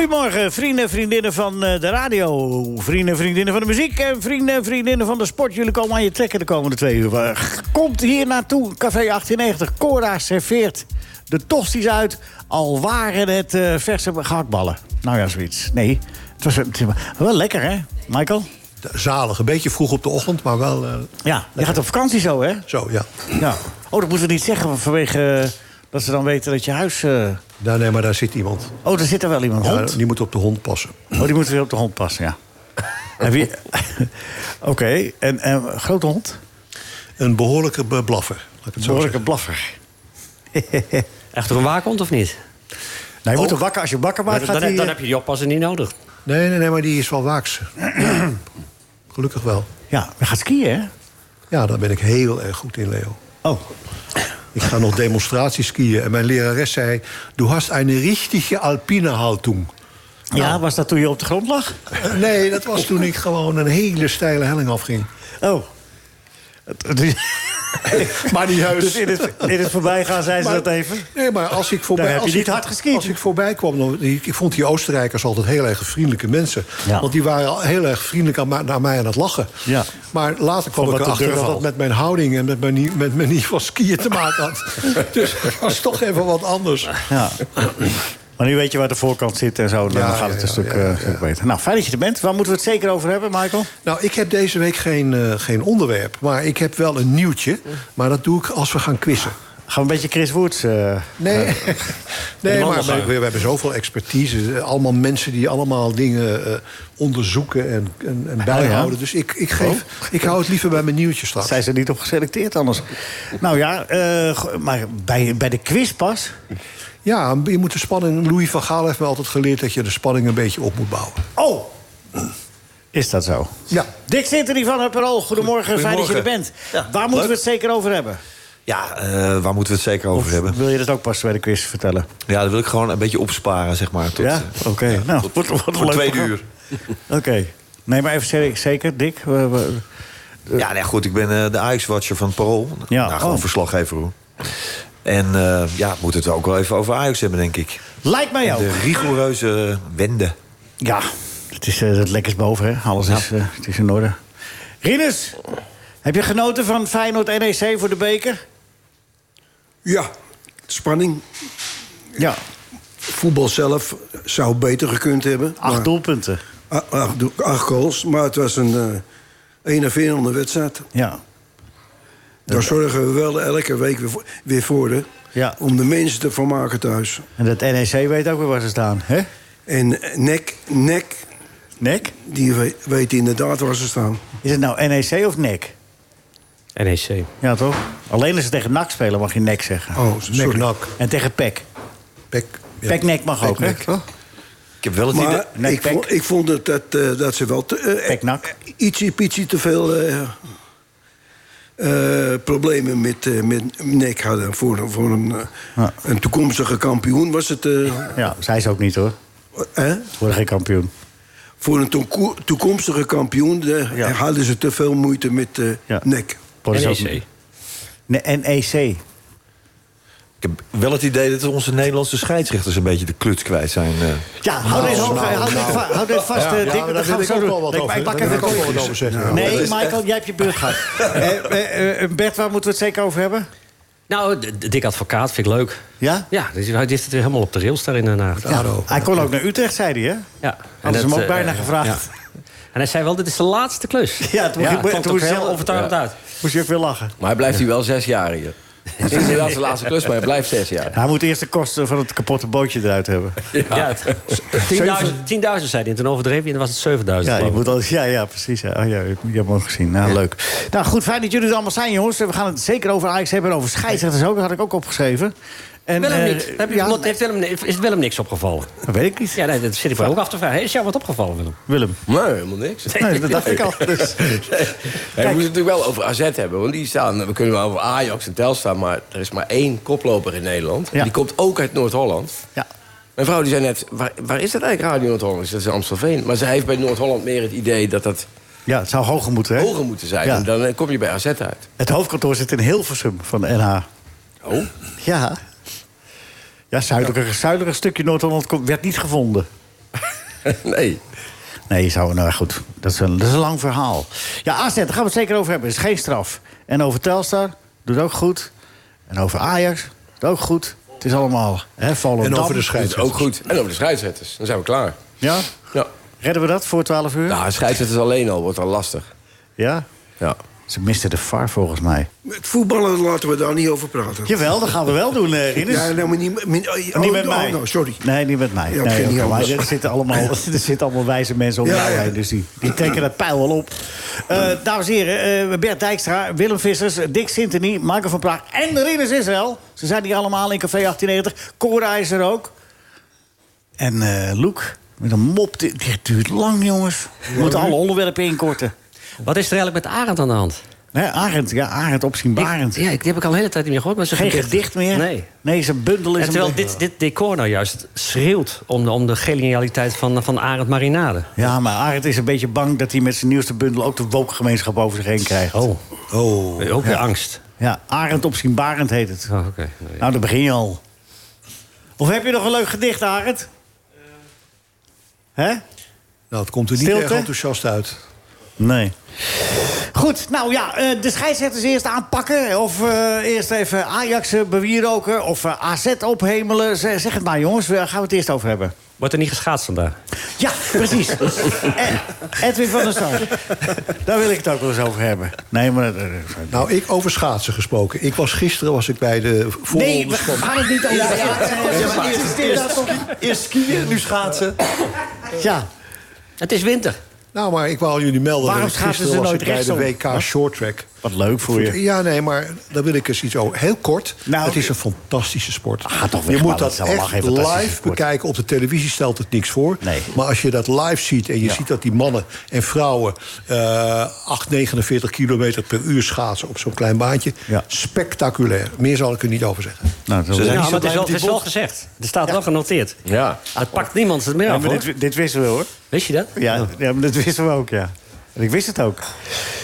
Goedemorgen, vrienden en vriendinnen van eh, de radio. Vrienden en vriendinnen van de muziek. En vrienden en vriendinnen van de sport. Jullie komen aan je trekken de komende twee uur. Komt hier naartoe, Café 1890. Cora serveert de tosties uit. Al waren het eh, verse gehaktballen. Nou ja, zoiets. Nee, het was het was wel lekker, hè, Michael? Zalig, een beetje vroeg op de ochtend, maar wel eh, Ja, je gaat op vakantie zo, hè? zo, ja. Ja. Oh, dat moeten we niet zeggen vanwege dat ze dan weten dat je huis... eh, Daar, nee, maar daar zit iemand. Oh, er zit er wel iemand. Ja, Hond? die moet op de hond passen. Oh, die moet weer op de hond passen, ja. en wie... Oké, en, en grote hond? Een behoorlijke be- blaffer, laat ik het zo Behoorlijke blaffer. Echt een waakhond of niet? Nee, je moet hem wakker, als je hem wakker maakt, Dan, gaat dan, dan eh, heb je die oppassen niet nodig. Nee, nee, nee, maar die is wel waaks. Gelukkig wel. Ja, hij gaat skiën, hè? Ja, daar ben ik heel erg goed in, Leo. Oh, Ik ga nog demonstratieskiën en mijn lerares zei... Du hast eine richtige alpine Haltung. ja, was dat toen je op de grond lag? Eh, Nee, dat was toen ik gewoon een hele steile helling afging. Oh. Maar niet heus. Dus in het, in het voorbijgaan zei ze Maar- dat even? Nee, maar als ik voorbij... Daar heb je als niet ik- hard geskiet. Als ik voorbij kwam, dan, ik, ik vond die Oostenrijkers altijd heel erg vriendelijke mensen. Ja. Want die waren al heel erg vriendelijk aan, mij- naar mij aan het lachen. Ja. Maar later kwam Van ik erachter dat dat met mijn houding... en met mijn, met mijn niveau skiën te maken had. dus dat was toch even wat anders. Ja. Maar nu weet je waar de voorkant zit en zo. Dan Ja, gaat het ja, een stuk, eh, beter. Nou, fijn dat je er bent. Waar moeten we het zeker over hebben, Michael? Nou, ik heb deze week geen, eh, geen onderwerp. Maar ik heb wel een nieuwtje. Maar dat doe ik als we gaan quizzen. Gaan we een beetje Chris Woods... eh, Nee, nee maar we, we hebben zoveel expertise. Eh, Allemaal mensen die allemaal dingen eh, onderzoeken en, en, en bijhouden. Dus ik, ik, geef, ik hou het liever bij mijn nieuwtje straks. zijn ze niet op geselecteerd anders? nou ja, eh, maar bij, bij de quiz pas... Ja, je moet de spanning... Louis van Gaal heeft me altijd geleerd dat je de spanning een beetje op moet bouwen. Oh! Is dat zo? Ja. Dick Sinterny van het Parool, goedemorgen, fijn dat je er bent. Ja, Waar moeten leuk. we het zeker over hebben? Ja, eh, waar moeten we het zeker over hebben? Wil je dat ook pas bij de quiz vertellen? Ja, dat wil ik gewoon een beetje opsparen, zeg maar. Tot, ja? eh, Oké, nou, tot- wordt, wordt een voor leuk twee programma. uur. Oké. Nee, maar even zeker, Dick. we- we- Ja, nee, goed, ik ben eh, de Ajax-watcher van het Parool. Ja, Nou, gewoon oh. verslaggever, hoor. En eh, ja, we moeten het ook wel even over Ajax hebben, denk ik. Lijkt mij ook. De rigoureuze wende. Ja, het is eh, het lekkers boven, hè? Alles is, eh, het is in orde. Rinus, heb je genoten van Feyenoord-NEC voor de beker? Ja, spanning. Ja, Voetbal zelf zou beter gekund hebben. acht maar- doelpunten. Acht, goals, maar het was een uh, enerverende wedstrijd. Ja. Daar zorgen we wel elke week weer voor, weer voor hè, Ja. om de mensen te vermaken thuis. En dat NEC weet ook weer waar ze staan, hè? En eh, nek, nek Nek? die weet, weet inderdaad waar ze staan. Is het nou NEC of NEC? NEC. Ja, toch? Alleen als ze tegen NAC spelen mag je NEC zeggen. Oh, sorry. Nek-nak. En tegen PEC. Pek. ja. PEC-NEC mag ook, hè? Pek-nek. Toch? Ik heb wel het idee... Maar Nek, ik, pek. vond, ik vond het dat, eh, dat ze wel te, eh, Pek-nak. ietsje, ietsje te veel eh, eh, problemen met, eh, met nek hadden. Voor, voor een, eh, Ja. een toekomstige kampioen was het... eh, Ja, zij ze ook niet, hoor. hè? Ze worden geen kampioen. Voor een toeko- toekomstige kampioen Ja. hadden ze te veel moeite met Ja. nek. NEC. NEC. Ik heb wel het idee dat onze Nederlandse scheidsrechters een beetje de kluts kwijt zijn. eh. Ja, hou dit hoog, nou, houd dit nou. va- houd dit vast, Ja, eh, ja, daar wil ik ook wel wat Ik- over. Ik pak even ook wat over zeggen. Nee. Michael, jij hebt je beurt gehad. Eh, Bert, waar moeten we het zeker over hebben? Nou, dik advocaat vind ik leuk. Ja? Ja, dus hij heeft het weer helemaal op de rails daar in Den Haag. Ja, hij kon ook naar Utrecht, zei hij, hè? Ja. Hadden ze hem ook bijna gevraagd. ja. En hij zei wel, dit is de laatste klus. Ja, toen, Ja, toen toch moest, heel overtuigend uit. moest hij ook weer lachen. Maar hij blijft hier wel zes jaar hier. Het is inderdaad zijn laatste klus, maar hij blijft zes jaar. Hij moet eerst de kosten van het kapotte bootje eruit hebben. Ja, het- 10.000 10.000 zei hij en toen overdreef hij en dan was het 7.000. Ja, je moet al, ja, ja, precies. Ja, oh, ja, je hebt hem ook gezien. Nou, leuk. Nou, goed, fijn dat jullie er allemaal zijn, jongens. We gaan het zeker over Ajax hebben en over scheidsrechters ook. Dat had ik ook opgeschreven. En, Willem eh, niet. Heb je, ja, heeft Willem, is Willem niks opgevallen? dat weet ik niet. Ja, nee, dat zit ik mij ook af te vragen. Is jou wat opgevallen, Willem? Willem. Nee, helemaal niks. Nee, dat dacht ik al. Dus. We moeten het natuurlijk wel over AZ hebben. Want die staan, we kunnen wel over Ajax en Telstar... maar er is maar één koploper in Nederland. Ja. Die komt ook uit Noord-Holland. Ja. Mijn vrouw die zei net, waar, waar is dat eigenlijk Radio Noord-Holland? Dat is in Amstelveen. Maar zij heeft bij Noord-Holland meer het idee dat dat Ja, het zou hoger moeten, hè? hoger moeten zijn. Ja. En dan eh, kom je bij AZ uit. Het hoofdkantoor zit in Hilversum van de NH. Oh? Ja. Ja, zuidelijke, zuidelijke stukje Noord-Holland komt- werd niet gevonden. nee. Nee, zou, nou goed, dat is, een, dat is een lang verhaal. Ja, AZ, daar gaan we het zeker over hebben. is geen straf. En over Telstar, doet ook goed. En over Ajax, doet ook goed. Het is allemaal, hè, Volendam. En over de scheidsrechters. ook goed. En over de scheidsrechters. Dan zijn we klaar. Ja? Ja. Redden we dat voor 12 uur? Nou, scheidsrechters alleen al wordt al lastig. Ja? Ja. Ze misten de VAR volgens mij. Met voetballen laten we daar niet over praten. Jawel, dat gaan we wel doen, eh Rinus. Ja, nou, maar niet, niet, oh, niet oh, met oh, mij. nou, sorry. Nee, niet met mij. Ja, nee, niet maar er zitten allemaal, er zitten allemaal wijze mensen om Ja, jou heen. Dus die, die trekken dat pijl wel op. Eh, dames en heren, eh, Bert Dijkstra, Willem Vissers, Dick Sintony, Michael van Praag en Rinus Israël. Ze zijn hier allemaal in Café 1890. Cora is er ook. En eh Loek, met een mop. Dit, dit duurt lang, jongens. We moeten alle onderwerpen inkorten. Wat is er eigenlijk met Arend aan de hand? Nee, Arend, ja, Arend opzienbarend. Ik- ja, ik- die heb ik al een hele tijd niet meer gehoord. Maar ze Geen gedicht meer? Nee. Nee, zijn bundel is En terwijl een dit, dit decor nou juist schreeuwt om de, om de genialiteit van, van Arend Marinade. Ja, maar Arend is een beetje bang dat hij met zijn nieuwste bundel... ook de woke-gemeenschap over zich heen krijgt. Oh, Oh. ook weer angst. Ja, Arend opzienbarend heet het. Oh, oké. Nee. Nou, daar begin je al. Of heb je nog een leuk gedicht, Arend? Hè? Nou, het komt er niet Stilte? erg enthousiast uit. Nee. Goed, nou ja, eh, de scheidsrechters eerst aanpakken. Of eh, eerst even Ajax eh, bewieroken. Of AZ ophemelen. Zeg het maar, jongens. Waar gaan we het eerst over hebben? Wordt er niet geschaatst vandaag? Ja, precies. En Edwin van der Sar. Daar wil ik het ook wel eens over hebben. Nee, maar... Nou, ik over schaatsen gesproken. Ik was gisteren was ik bij de voorronde Nee, we gaan het niet over schaatsen. Eerst skiën, nu schaatsen. Ja, Het is winter. Nou, maar ik wou jullie melden Waarom dat ik schaatsen gisteren ze was nooit ik bij de? WK Short Track. Wat leuk voor je. Ja, nee, maar daar wil ik eens iets over. Heel kort. Nou, het is een fantastische sport. Ah, toch weg, je moet dat dat is echt live sport. bekijken. Op de televisie stelt het niks voor. Nee. Maar als je dat live ziet en je ziet dat die mannen en vrouwen... eh 8, 49 kilometer per uur schaatsen op zo'n klein baantje... Ja. spectaculair. Meer zal ik er niet over zeggen. Nou, zo Ze zijn Ja, maar het is wel, het is gezegd. Er staat wel genoteerd. Ja. Het pakt niemand het meer af, dit, dit wisten we hoor. Wist je dat? Ja, ja, maar dat wisten we ook, ja. En ik wist het ook.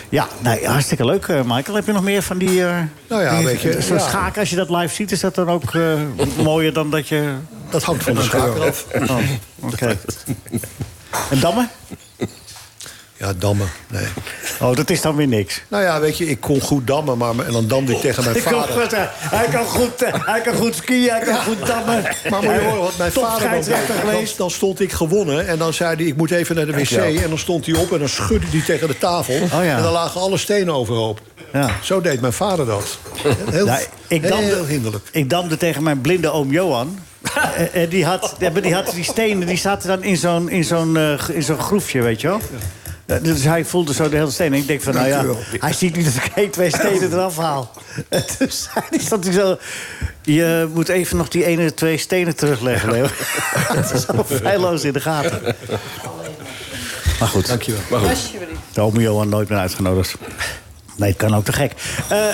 Ja, nee, hartstikke leuk, eh, Michael. Heb je nog meer van die... eh Nou ja, weet je, Zo'n ja. schaken, als je dat live ziet, is dat dan ook eh, mooier dan dat je... Dat hangt van de schaker af. Oh, oké. En dammen? Ja, dammen. Nee. Oh, dat is dan weer niks. Nou ja, weet je, ik kon goed dammen, maar en dan damde ik tegen mijn kan vader. goed, eh, hij, kan goed, eh, hij kan goed skiën, hij kan goed dammen. Maar moet je horen, wat mijn vader dan, geweest. dan stond ik gewonnen en dan zei hij, ik moet even naar de wc. En dan stond hij op en dan schudde hij tegen de tafel. Oh ja. En dan lagen alle stenen overhoop. Ja. Zo deed mijn vader dat. Heel, Ja, ik heel, damde- hinderlijk. Ik damde tegen mijn blinde oom Johan. Eh, eh, die, had, die had die stenen, die zaten dan in zo'n in zo'n eh, in zo'n groefje, weet je wel. Eh, Dus hij voelde zo de hele steen. En ik denk van, nou ja, hij ziet niet dat ik één, twee stenen eraf haal. En toen zei hij, zo... Je moet even nog die ene, twee stenen terugleggen, Leo. Het is zo feilloos in de gaten. Maar goed. Dankjewel. De oom Johan nooit meer uitgenodigd. Nee, het kan ook te gek. Eh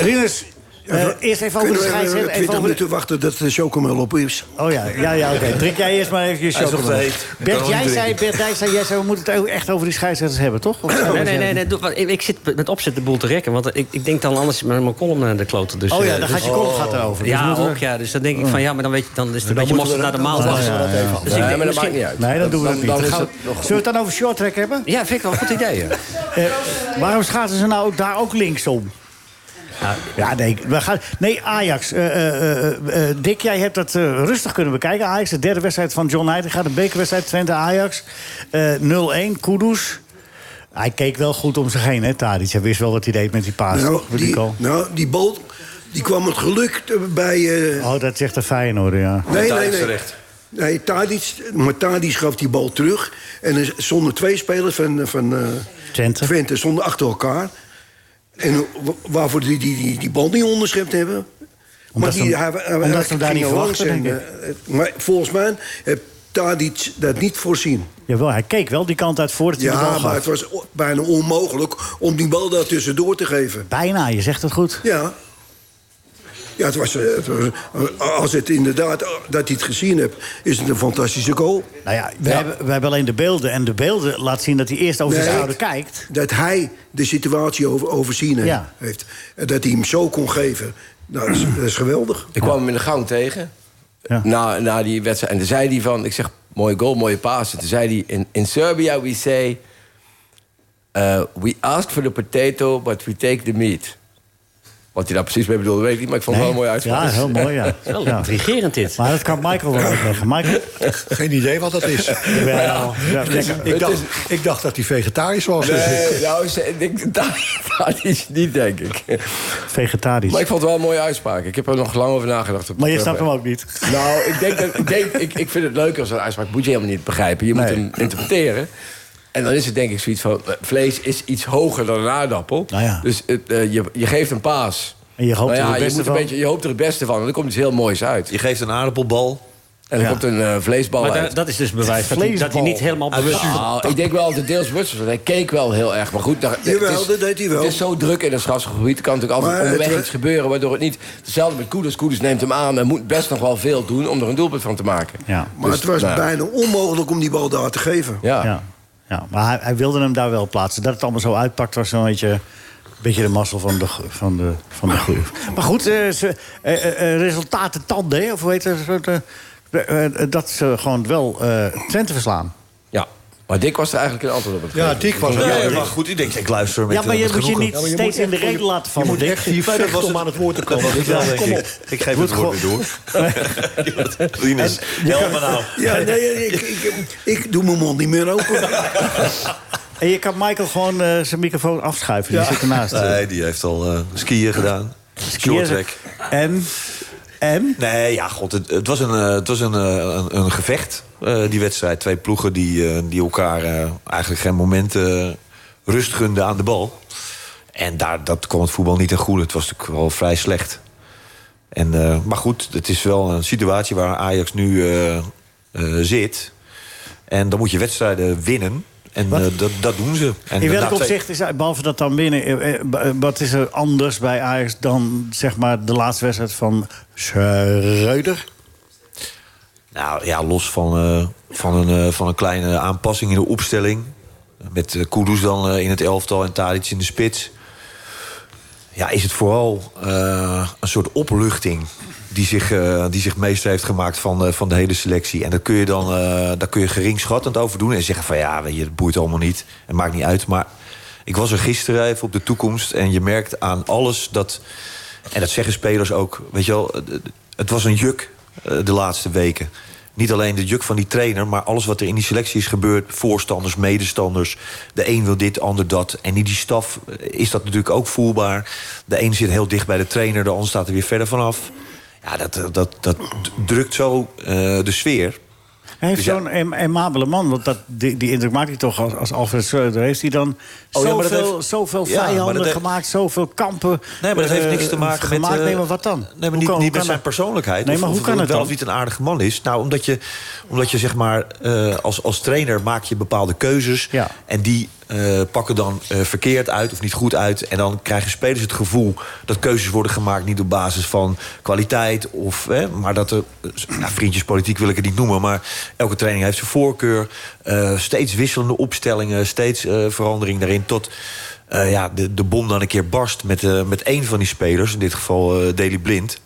Rinus, eh, eerst even over de scheidsrechter. even Even 20 over minuten wachten dat de chocomel op is? Oh ja, ja, ja oké. Drink jij eerst maar even je kan Bert, jij zei. Bert Dijk zei, jij zei, we moeten het ook echt over die scheidsrechters hebben, toch? Nee, nee, nee. nee doe, ik, ik zit met opzet de boel te rekken. Want ik, ik denk dan anders met mijn column naar de kloten. Dus, Oh ja, eh, dan dus- gaat je kop gaat erover. Dus Ja, ook ja. Dus dan denk ik van ja, maar dan, weet je, dan is het een beetje mosterd naar de dat- dat even af. Dus ik denk maar dat misschien- maakt niet uit. Nee, dan doen we dat niet. Zullen we het dan over short track hebben? Ja, vind ik wel een goed idee. ja. Eh, waarom schaatsen ze nou daar ook linksom? Ja, nee, we gaan, nee Ajax. eh, eh, eh, eh, Dick, jij hebt dat rustig kunnen bekijken. Ajax, de derde wedstrijd van John Heitinga. De bekerwedstrijd Twente-Ajax. eh 0-1, Kudus. Hij keek wel goed om zich heen, hè, Tadic. Hij wist wel wat hij deed met die paas. Nou, die nou, die bal die kwam het geluk bij... eh, Oh, dat zegt de Feyenoord, ja. nee, nee, nee. terecht. Nee, Tadic, maar Tadic gaf die bal terug. En er stonden twee spelers van, van eh, Twente. Twente stonden achter elkaar. En wa- waarvoor die, die, die, die bal niet onderschept hebben. Omdat hem- hij, daar niet langs en, eh, Maar volgens mij heeft Tadic dat niet voorzien. Jawel, hij keek wel die kant uit voordat hij de bal Ja, gaf. maar het was bijna onmogelijk om die bal daar tussendoor te geven. Bijna, je zegt het goed. Ja, Ja, het was, eh, het was- als het inderdaad, dat hij het gezien hebt, is het een fantastische goal. Nou ja, we, Hebben, we hebben alleen de beelden. En de beelden laat zien dat hij eerst over zijn Nee. schouder kijkt. Dat hij de situatie over, overzien heeft. Ja. heeft. En dat hij hem zo kon geven, nou, dat, is, dat is geweldig. Ik kwam hem in de gang tegen. Ja. Na, na die wedstrijd. En toen zei hij van... Ik zeg, mooie goal, mooie paas. En toen zei hij... In, in Serbia we say... uh, we ask for the potato, but we take the meat. Wat hij daar precies mee bedoelde, weet ik niet. Maar ik vond het wel een mooie uitspraak. Ja, heel mooi, ja. Wel ja. intrigerend dit. Maar dat kan Michael wel uitleggen. Michael? Geen idee wat dat is. Ja, ik, dacht, ik dacht dat hij vegetarisch was. Nee, nou, ze- ik denk, dat, dat is niet, denk ik. Vegetarisch. Maar ik vond het wel een mooie uitspraak. Ik heb er nog lang over nagedacht. op Maar je snapt hem ook niet. Nou, ik, denk dat, ik, denk, ik, ik vind het leuker als een uitspraak. Moet je helemaal niet begrijpen. Je moet Nee. hem interpreteren. En dan is het denk ik zoiets van... eh, vlees is iets hoger dan een aardappel. Nou ja. Dus het, eh, je, je geeft een paas. En je hoopt Nou er ja, het je, beste moet een van. beetje, je hoopt er het beste van. En dan komt iets heel moois uit. Je geeft een aardappelbal. En dan Ja. komt een eh, vleesbal Maar uit. da- dat is dus bewijs dat hij, dat niet helemaal bewust. Nou, ik denk wel dat het deels bewust was. Hij keek wel heel erg. Maar goed, daar, Jawel, het is, dat deed hij wel. Het is zo druk in het strafgebied. Er kan natuurlijk altijd onderweg iets gebeuren... waardoor het niet... Hetzelfde met Koeders. Koeders neemt hem aan en moet best nog wel veel doen... om er een doelpunt van te maken. Ja. Maar Dus, het was nou, bijna onmogelijk om die bal daar te geven. Ja. Ja. Ja. Maar hij, wilde hem daar wel plaatsen. Dat het allemaal zo uitpakt was zo'n beetje... beetje de mazzel van de, van de, van de. Maar goed, eh, ze, eh, eh, resultaten tanden, of eh, eh, dat ze gewoon wel Twente verslaan. Maar Dick was er eigenlijk een antwoord op het Ja, geven. Dick was er. Ja, maar goed, ik denk, ik luister met Ja, maar eh, je moet je niet je steeds moet in de reden laten Je vallen, moet Dick. vechten was om aan het woord te komen. ik. geef Moet het woord weer door. Rinus, help me nou. Ja, nee, ik, ik, ik doe mijn mond niet meer open. En je kan Michael gewoon eh, zijn microfoon afschuiven. Die zit ernaast. Nee, die heeft al eh, skiën gedaan. Short track. En? En? Nee, ja, god, het, het was een, eh, het was een, eh, een, een gevecht, eh, die wedstrijd. Twee ploegen die, die elkaar eigenlijk geen moment eh, rust gunden aan de bal. En daar, dat kwam het voetbal niet ten goede. Het was natuurlijk wel vrij slecht. En, maar goed, het is wel een situatie waar Ajax nu zit. En dan moet je wedstrijden winnen. En eh, dat, dat doen ze. En In welk opzicht is, behalve dat dan binnen... eh, eh, wat is er anders bij Ajax dan zeg maar de laatste wedstrijd van Schreuder? Nou ja, los van, van, een, van een kleine aanpassing in de opstelling. Met Kudus dan in het elftal en Tadic in de spits. Ja, is het vooral een soort opluchting die zich, eh, die zich meester heeft gemaakt van, eh, van de hele selectie. En daar kun je dan eh, daar kun je geringschattend over doen en zeggen van ja, je, boeit allemaal niet. Het maakt niet uit. Maar ik was er gisteren even op de toekomst en je merkt aan alles dat. En dat zeggen spelers ook. Weet je wel, het- was een juk de laatste weken. Niet alleen de juk van die trainer, maar alles wat er in die selectie is gebeurd. Voorstanders, medestanders. De een wil dit, de ander dat. En in die staf is dat natuurlijk ook voelbaar. De een zit heel dicht bij de trainer, de ander staat er weer verder vanaf. Ja, dat, dat, dat drukt zo eh, de sfeer. Hij heeft Dus ja. zo'n em- emabele man, want dat, die, die indruk maakt hij toch als, als Alfred Schreuder. Heeft hij dan Oh ja, dat zoveel, zoveel Ja, vijanden dat heeft- gemaakt, zoveel kampen Nee, maar dat heeft eh, niks te maken met... gemaakt. eh, Nee, maar wat dan? Nee, maar niet, kan- niet met zijn dat? persoonlijkheid. Nee, of- maar hoe of kan het wel dan? of niet een aardige man is. Nou, omdat je, omdat je zeg maar... eh, als, als trainer maak je bepaalde keuzes. Ja. En die eh, pakken dan eh, verkeerd uit of niet goed uit. En dan krijgen spelers het gevoel dat keuzes worden gemaakt... niet op basis van kwaliteit. Of, hè, maar dat er... Ja, vriendjespolitiek wil ik het niet noemen. Maar elke training heeft zijn voorkeur. Eh, steeds wisselende opstellingen. Steeds eh, verandering daarin. Tot eh, ja, de, de bom dan een keer barst met, eh, met één van die spelers. In dit geval eh Daley Blind.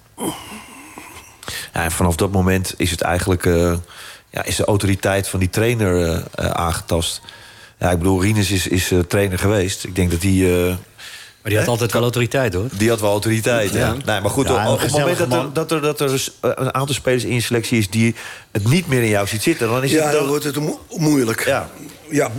Ja, en vanaf dat moment is het eigenlijk eh, ja, is de autoriteit van die trainer eh, eh, aangetast. Ja, ik bedoel, Rinus is, is eh, trainer geweest. Ik denk dat hij. eh, Maar die had altijd wel autoriteit, hoor. die had wel autoriteit. Ja. Nee, maar goed, Ja, op het moment dat er, dat, er, dat er dus, eh, een aantal spelers in je selectie is die het niet meer in jou ziet zitten, dan is Ja, het dan dan. wordt het mo- moeilijk. Ja. Ja.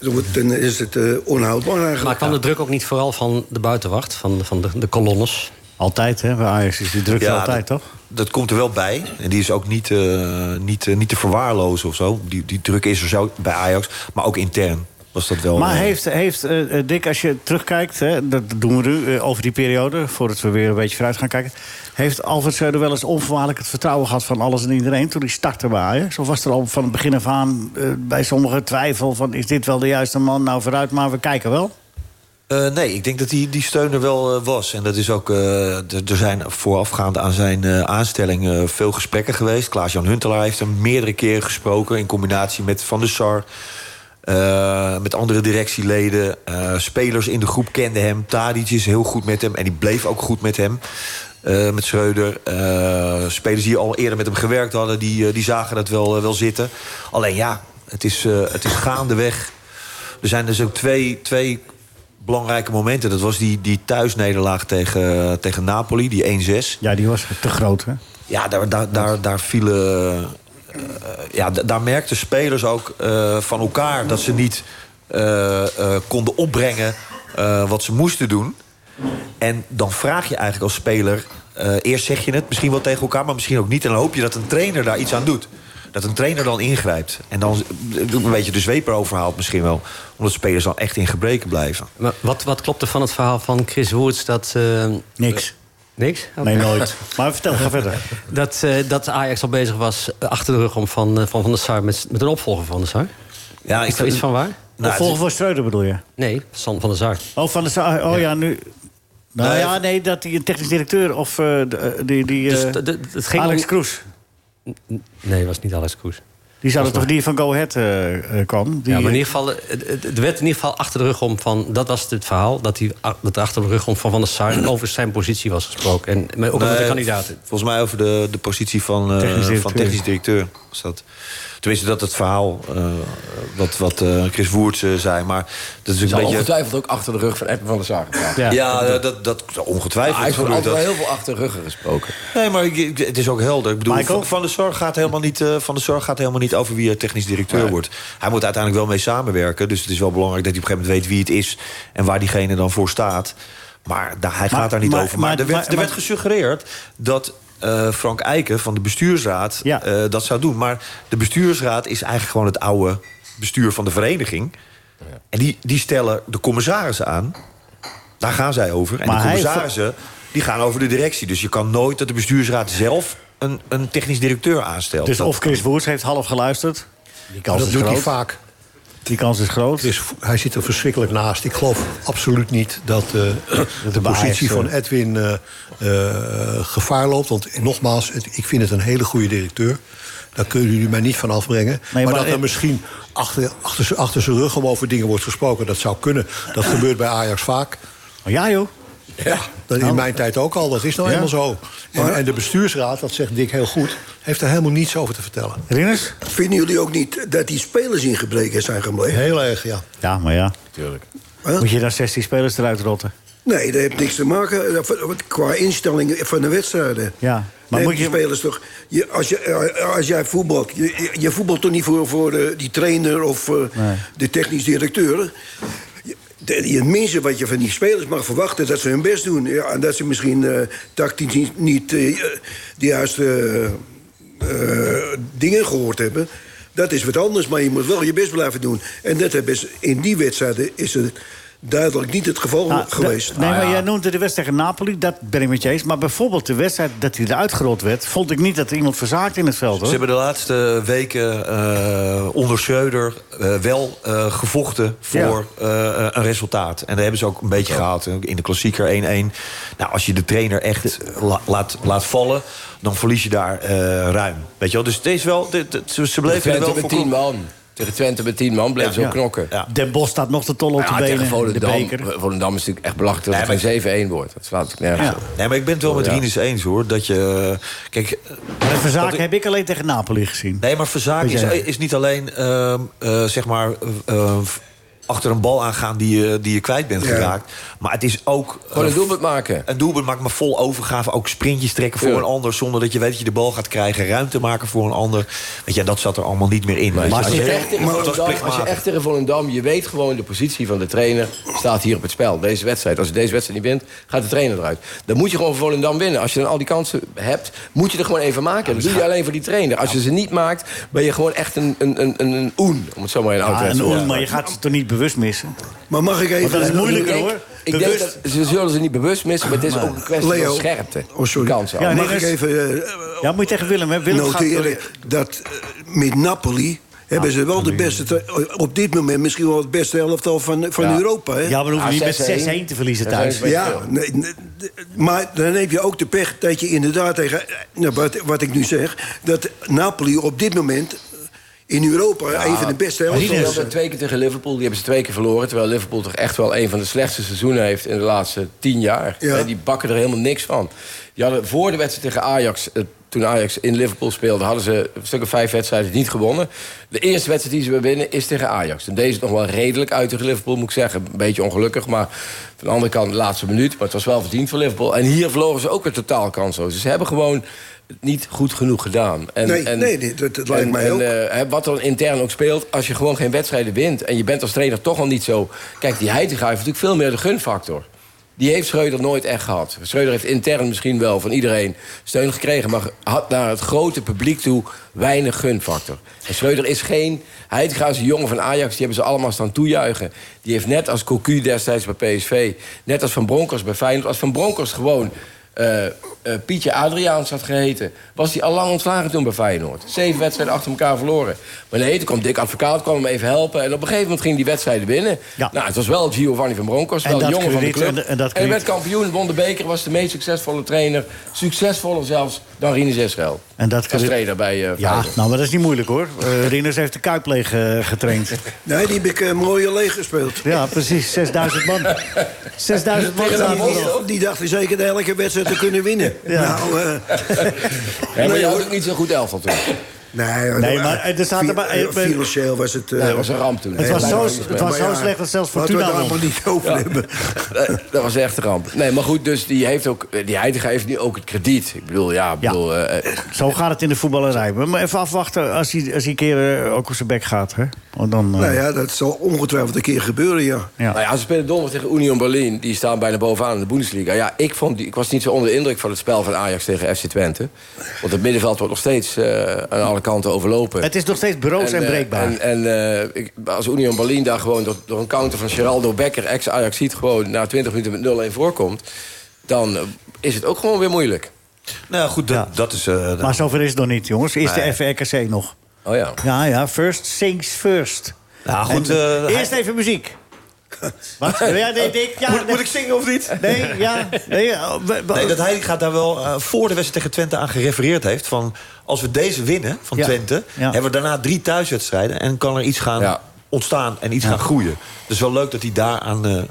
Dan wordt- Dan is het eh, onhoudbaar eigenlijk. Maar kwam de druk ook niet vooral van de buitenwacht, van, van de, de kolonnes? Altijd, hè? Bij Ajax is die druk Ja, altijd, toch? Dat komt er wel bij. En die is ook niet, eh, niet, eh, niet te verwaarlozen of zo. Die, die druk is er zo bij Ajax, maar ook intern was dat wel. Maar eh, heeft, heeft Dick, als je terugkijkt, hè, dat doen we nu over die periode, voordat we weer een beetje vooruit gaan kijken. Heeft Alfred Schreuder wel eens onvoorwaardelijk het vertrouwen gehad van alles en iedereen toen hij startte bij Ajax? Of was er al van het begin af aan bij sommigen twijfel van is dit wel de juiste man? Nou vooruit, maar we kijken wel. Eh, nee, ik denk dat die, die steun er wel eh, was. En dat is ook. eh, er zijn voorafgaand aan zijn aanstelling veel gesprekken geweest. Klaas-Jan Huntelaar heeft hem meerdere keren gesproken. In combinatie met Van der Sar. met andere directieleden. Spelers in de groep kenden hem. Tadic is heel goed met hem. En die bleef ook goed met hem. met Schreuder. Spelers die al eerder met hem gewerkt hadden, die, die zagen dat wel, wel zitten. Alleen ja, het is, het is gaandeweg. Er zijn dus ook twee, twee belangrijke momenten. Dat was die, die thuisnederlaag tegen, tegen Napoli, die 1-6. Ja, die was te groot, hè? Ja, daar, daar, daar, daar vielen. eh, ja, da- daar merkten spelers ook eh, van elkaar dat ze niet eh, konden opbrengen wat ze moesten doen. En dan vraag je eigenlijk als speler. eerst zeg je het misschien wel tegen elkaar, maar misschien ook niet. En dan hoop je dat een trainer daar iets aan doet. Dat een trainer dan ingrijpt. En dan een beetje de zweep erover haalt misschien wel. Omdat spelers dan echt in gebreken blijven. Maar wat, wat klopt er van het verhaal van Chris Woerts dat... eh, Niks. niks? Nee, nooit. Maar vertel, ga verder. Dat, eh, dat Ajax al bezig was eh, achter de rug om van, van Van der Sar... Met, met een opvolger van Van der Sar. Ja, Is er iets van waar? Nou, Of volgen voor Schreuder bedoel je? Nee, San van der Sar. Oh, van de Sa- Oh ja, nu. Nou Nee, ja, nee, dat die een technisch directeur of die, die Dus eh, het ging Alex om- Kroes. Nee, was niet Alex Kroes. Die zou toch die van Go Ahead eh, eh, kwam? Die, Ja, maar in ieder geval, het, werd in ieder geval achter de rug om van... Dat was het verhaal, dat, hij, dat er achter de rug om van Van der Sar... over zijn positie was gesproken. En maar ook met de kandidaten. Volgens mij over de, de positie van, eh, Technisch directeur. van technisch directeur. Was dat. Tenminste, dat het verhaal eh, wat, wat eh, Chris Woerts eh, zei. Maar dat is een beetje... ongetwijfeld ook achter de rug van Edwin van der Sar gepraat. Ja. Ja, dat, dat, ongetwijfeld. Hij heeft altijd wel heel veel achter de ruggen gesproken. Nee, maar ik- het is ook helder. Ik bedoel, Michael? van, van de Zorg gaat helemaal niet, eh, van de Zorg gaat helemaal niet over wie er technisch directeur wordt. Hij moet uiteindelijk wel mee samenwerken. Dus het is wel belangrijk dat hij op een gegeven moment weet wie het is en waar diegene dan voor staat. Maar daar, hij Maar- gaat daar niet maar- over. Maar, maar- er, werd, maar- er werd maar- gesuggereerd dat. Eh, Frank Eiken van de bestuursraad Ja. eh, dat zou doen. Maar de bestuursraad is eigenlijk gewoon het oude bestuur van de vereniging. En die, die stellen de commissarissen aan. Daar gaan zij over. En Maar de hij- commissarissen die gaan over de directie. Dus je kan nooit dat de bestuursraad zelf een, een technisch directeur aanstelt. dus Dat- of Chris Woerts heeft half geluisterd. Die kans dat is doet hij groot. vaak. Die kans is groot. Het is, hij zit er verschrikkelijk naast. Ik geloof absoluut niet dat eh, de positie van Edwin gevaar loopt. Want nogmaals, het- ik vind het een hele goede directeur. Daar kunnen jullie mij niet van afbrengen. Nee, maar, maar dat er misschien achter, achter, achter zijn rug om over dingen wordt gesproken... dat zou kunnen. Dat gebeurt bij Ajax vaak. Oh, ja, joh. Ja, dat in mijn tijd ook al. Dat is nou Ja. eenmaal zo. En, en de bestuursraad, dat zegt Dick heel goed... heeft er helemaal niets over te vertellen. Rinus? Vinden jullie ook niet dat die spelers in gebreken zijn gebleven? Heel erg, ja. Ja, maar ja. Tuurlijk. Huh? Moet je dan 16 spelers eruit rotten? Nee, dat heeft niks te maken qua instellingen van de wedstrijden. Ja, maar moet je spelers toch. Je, als, je, eh, als jij voetbalt, je, je- voetbalt toch niet voor, voor die trainer of eh, Nee. de technisch directeur. Je- Het minste wat je van die spelers mag verwachten, dat ze hun best doen. Ja, en dat ze misschien eh, tactisch niet, niet de juiste dingen gehoord hebben. Dat is wat anders, maar je moet wel je best blijven doen. En dat hebben ze, in die wedstrijden is het duidelijk niet het geval Ah, geweest. nee, maar jij noemde de wedstrijd tegen Napoli, dat ben ik met je eens. Maar bijvoorbeeld de wedstrijd dat hij eruit gerold werd... vond ik niet dat er iemand verzaakt in het veld, Ze hoor. hebben de laatste weken eh, onder Schreuder eh, wel eh, gevochten voor eh, een resultaat. En dat hebben ze ook een beetje gehaald. In de klassieker 1-1. Nou, als je de trainer echt la- laat, laat vallen, dan verlies je daar eh, ruim. Weet je wel? Dus het is wel, dit- dit- ze, ze bleven er wel voor man. Tegen Twente met tien man bleef ze Ja. ook knokken. Ja. Den Bos staat nog te tollen op de Ja, benen. tegen de Volendam. beker. Volendam is natuurlijk echt belachelijk dat Nee, het geen 7-1 wordt. Dat slaat natuurlijk nergens Ja. op. Nee, maar ik ben het wel met Ja. Rinus eens hoor. Dat je. Kijk, Maar de verzaken Dat- heb ik alleen tegen Napoli gezien. Nee, maar verzaken is, jij? is niet alleen ehm, eh, zeg maar eh, eh, achter een bal aangaan die je, die je kwijt bent Ja. geraakt. Maar het is ook Gewoon een doelpunt maken. een doelpunt maakt maar vol overgave. Ook sprintjes trekken voor Ja. een ander. Zonder dat je weet dat je de bal gaat krijgen. Ruimte maken voor een ander. Weet je, dat zat er allemaal niet meer in. Maar als je, echt tegen Volendam, als je echt tegen Volendam... je weet gewoon de positie van de trainer staat hier op het spel. Deze wedstrijd. Als je deze wedstrijd niet wint, gaat de trainer eruit. Dan moet je gewoon voor Volendam winnen. Als je dan al die kansen hebt, moet je er gewoon even maken. Dat doe je alleen voor die trainer. Als je ze niet maakt, ben je gewoon echt een, een, een, een, een oen. Om het zo maar in Ja, te en, zeggen. maar je gaat ze toch niet bewust missen? Maar mag ik even... Want dat is Ik moeilijker, denk- hoor. Ik denk dat ze zullen ze niet bewust missen, maar het is ook een kwestie Leo. van scherpte. Oh, sorry. Kansen. Ja, Mag ik even eh, Ja, moet je tegen Willem, hè? Willem gaat... noteren dat eh, met Napoli hebben ze wel de beste... te- Op dit moment misschien wel het beste elftal van, van Ja. Europa. Hè? Ja, maar dan hoef je niet met 6-1 6-1 te verliezen thuis. Ja, nee, maar dan heb je ook de pech dat je inderdaad tegen... Nou, wat, wat ik nu zeg, dat Napoli op dit moment in Europa even de beste Die elftal is. speelden twee keer tegen Liverpool, die hebben ze twee keer verloren. Terwijl Liverpool toch echt wel een van de slechtste seizoenen heeft in de laatste tien jaar. Ja. Die bakken er helemaal niks van. Die hadden voor de wedstrijd tegen Ajax, eh, toen Ajax in Liverpool speelde, hadden ze een stuk of vijf wedstrijden niet gewonnen. De eerste wedstrijd die ze weer winnen is tegen Ajax. En deze is nog wel redelijk uit tegen Liverpool, moet ik zeggen. Een beetje ongelukkig, maar van de andere kant de laatste minuut. Maar het was wel verdiend voor Liverpool. En hier verloren ze ook weer totaal kansloos. Dus ze hebben gewoon niet goed genoeg gedaan. En, Nee, en, nee, dat- dat lijkt en- mij en, ook. eh, wat er intern ook speelt, als je gewoon geen wedstrijden wint... en je bent als trainer toch al niet zo... Kijk, die Heitinga heeft natuurlijk veel meer de gunfactor. Die heeft Schreuder nooit echt gehad. Schreuder heeft intern misschien wel van iedereen steun gekregen... maar had naar het grote publiek toe weinig gunfactor. En Schreuder is geen... Heitinga is een jongen van Ajax, die hebben ze allemaal staan toejuichen. Die heeft net als Cocu destijds bij PSV... net als Van Bronckhorst bij Feyenoord... als Van Bronckhorst gewoon eh, eh, Pietje Adriaans had geheten... was hij al lang ontslagen toen bij Feyenoord. Zeven wedstrijden achter elkaar verloren. Maar nee, toen kwam Dick Advocaat, kwam hem even helpen... en op een gegeven moment ging die wedstrijden winnen. Ja. Nou, het was wel Giovanni van Bronckhorst, En wel een jongen van de club. en- en dat hij werd kampioen, won de beker... was de meest succesvolle trainer. Succesvoller zelfs dan Rinus Israël. En dat Als krediet- trainer bij eh Ja, nou, maar dat is niet moeilijk hoor. Eh Rinus heeft de Kuip leeg eh, getraind. Nee, die heb ik eh, mooi leeg gespeeld. Ja, precies. 6000 man. 6000 man er. Die dachten zeker de elke wedstrijd te kunnen winnen. Ja. Nou, eh, Ja, maar je had hoor. ook niet zo goed elftal toen. Nee, Nee, maar er zaten maar- fi- Financieel was het... eh, Nee, dat was een ramp toen. Het was zo, het was zo ja, slecht dat zelfs Laten we Fortuna het won. maar niet over hebben. Dat was echt een ramp. Nee, maar goed, dus die heeft ook, die Heitinga heeft nu ook het krediet. Ik bedoel, ja, ik bedoel, eh, eh, Zo gaat het in de voetballerij. Maar even afwachten als hij, als hij een keer ook op zijn bek gaat. Hè? Want dan, eh, Nou ja, dat zal ongetwijfeld een keer gebeuren, ja. ja. Nou ja, ze spelen donderdag tegen Union Berlin. Die staan bijna bovenaan in de Bundesliga. Ja, ik, vond die, ik was niet zo onder de indruk van het spel van Ajax tegen FC Twente. Want het middenveld wordt nog steeds eh, aan alle kanten overlopen. Het is nog steeds broos en, eh, breekbaar. En, en eh, ik, als Union Berlin daar gewoon door, door een counter van Geraldo Becker... ex-Ajax ziet gewoon na 20 minuten met 0-1 voorkomt... dan eh, is het ook gewoon weer moeilijk. Nou ja, goed, dat, Ja. dat is... eh, maar zover is het nog niet, jongens. Eerst Nee. de FRKC nog. Oh ja. Ja, ja. First things first. Nou, goed, En, eerst even muziek. Wat? Ja, nee, Dick, ja, moet, nee. moet ik zingen of niet? Nee, ja. Nee, dat hij gaat daar wel eh, voor de wedstrijd tegen Twente aan gerefereerd heeft. Van als we deze winnen van Ja. Twente, Ja. hebben we daarna drie thuiswedstrijden. En kan er iets gaan Ja. ontstaan en iets gaan groeien. Dus wel leuk dat hij daar aan, eh,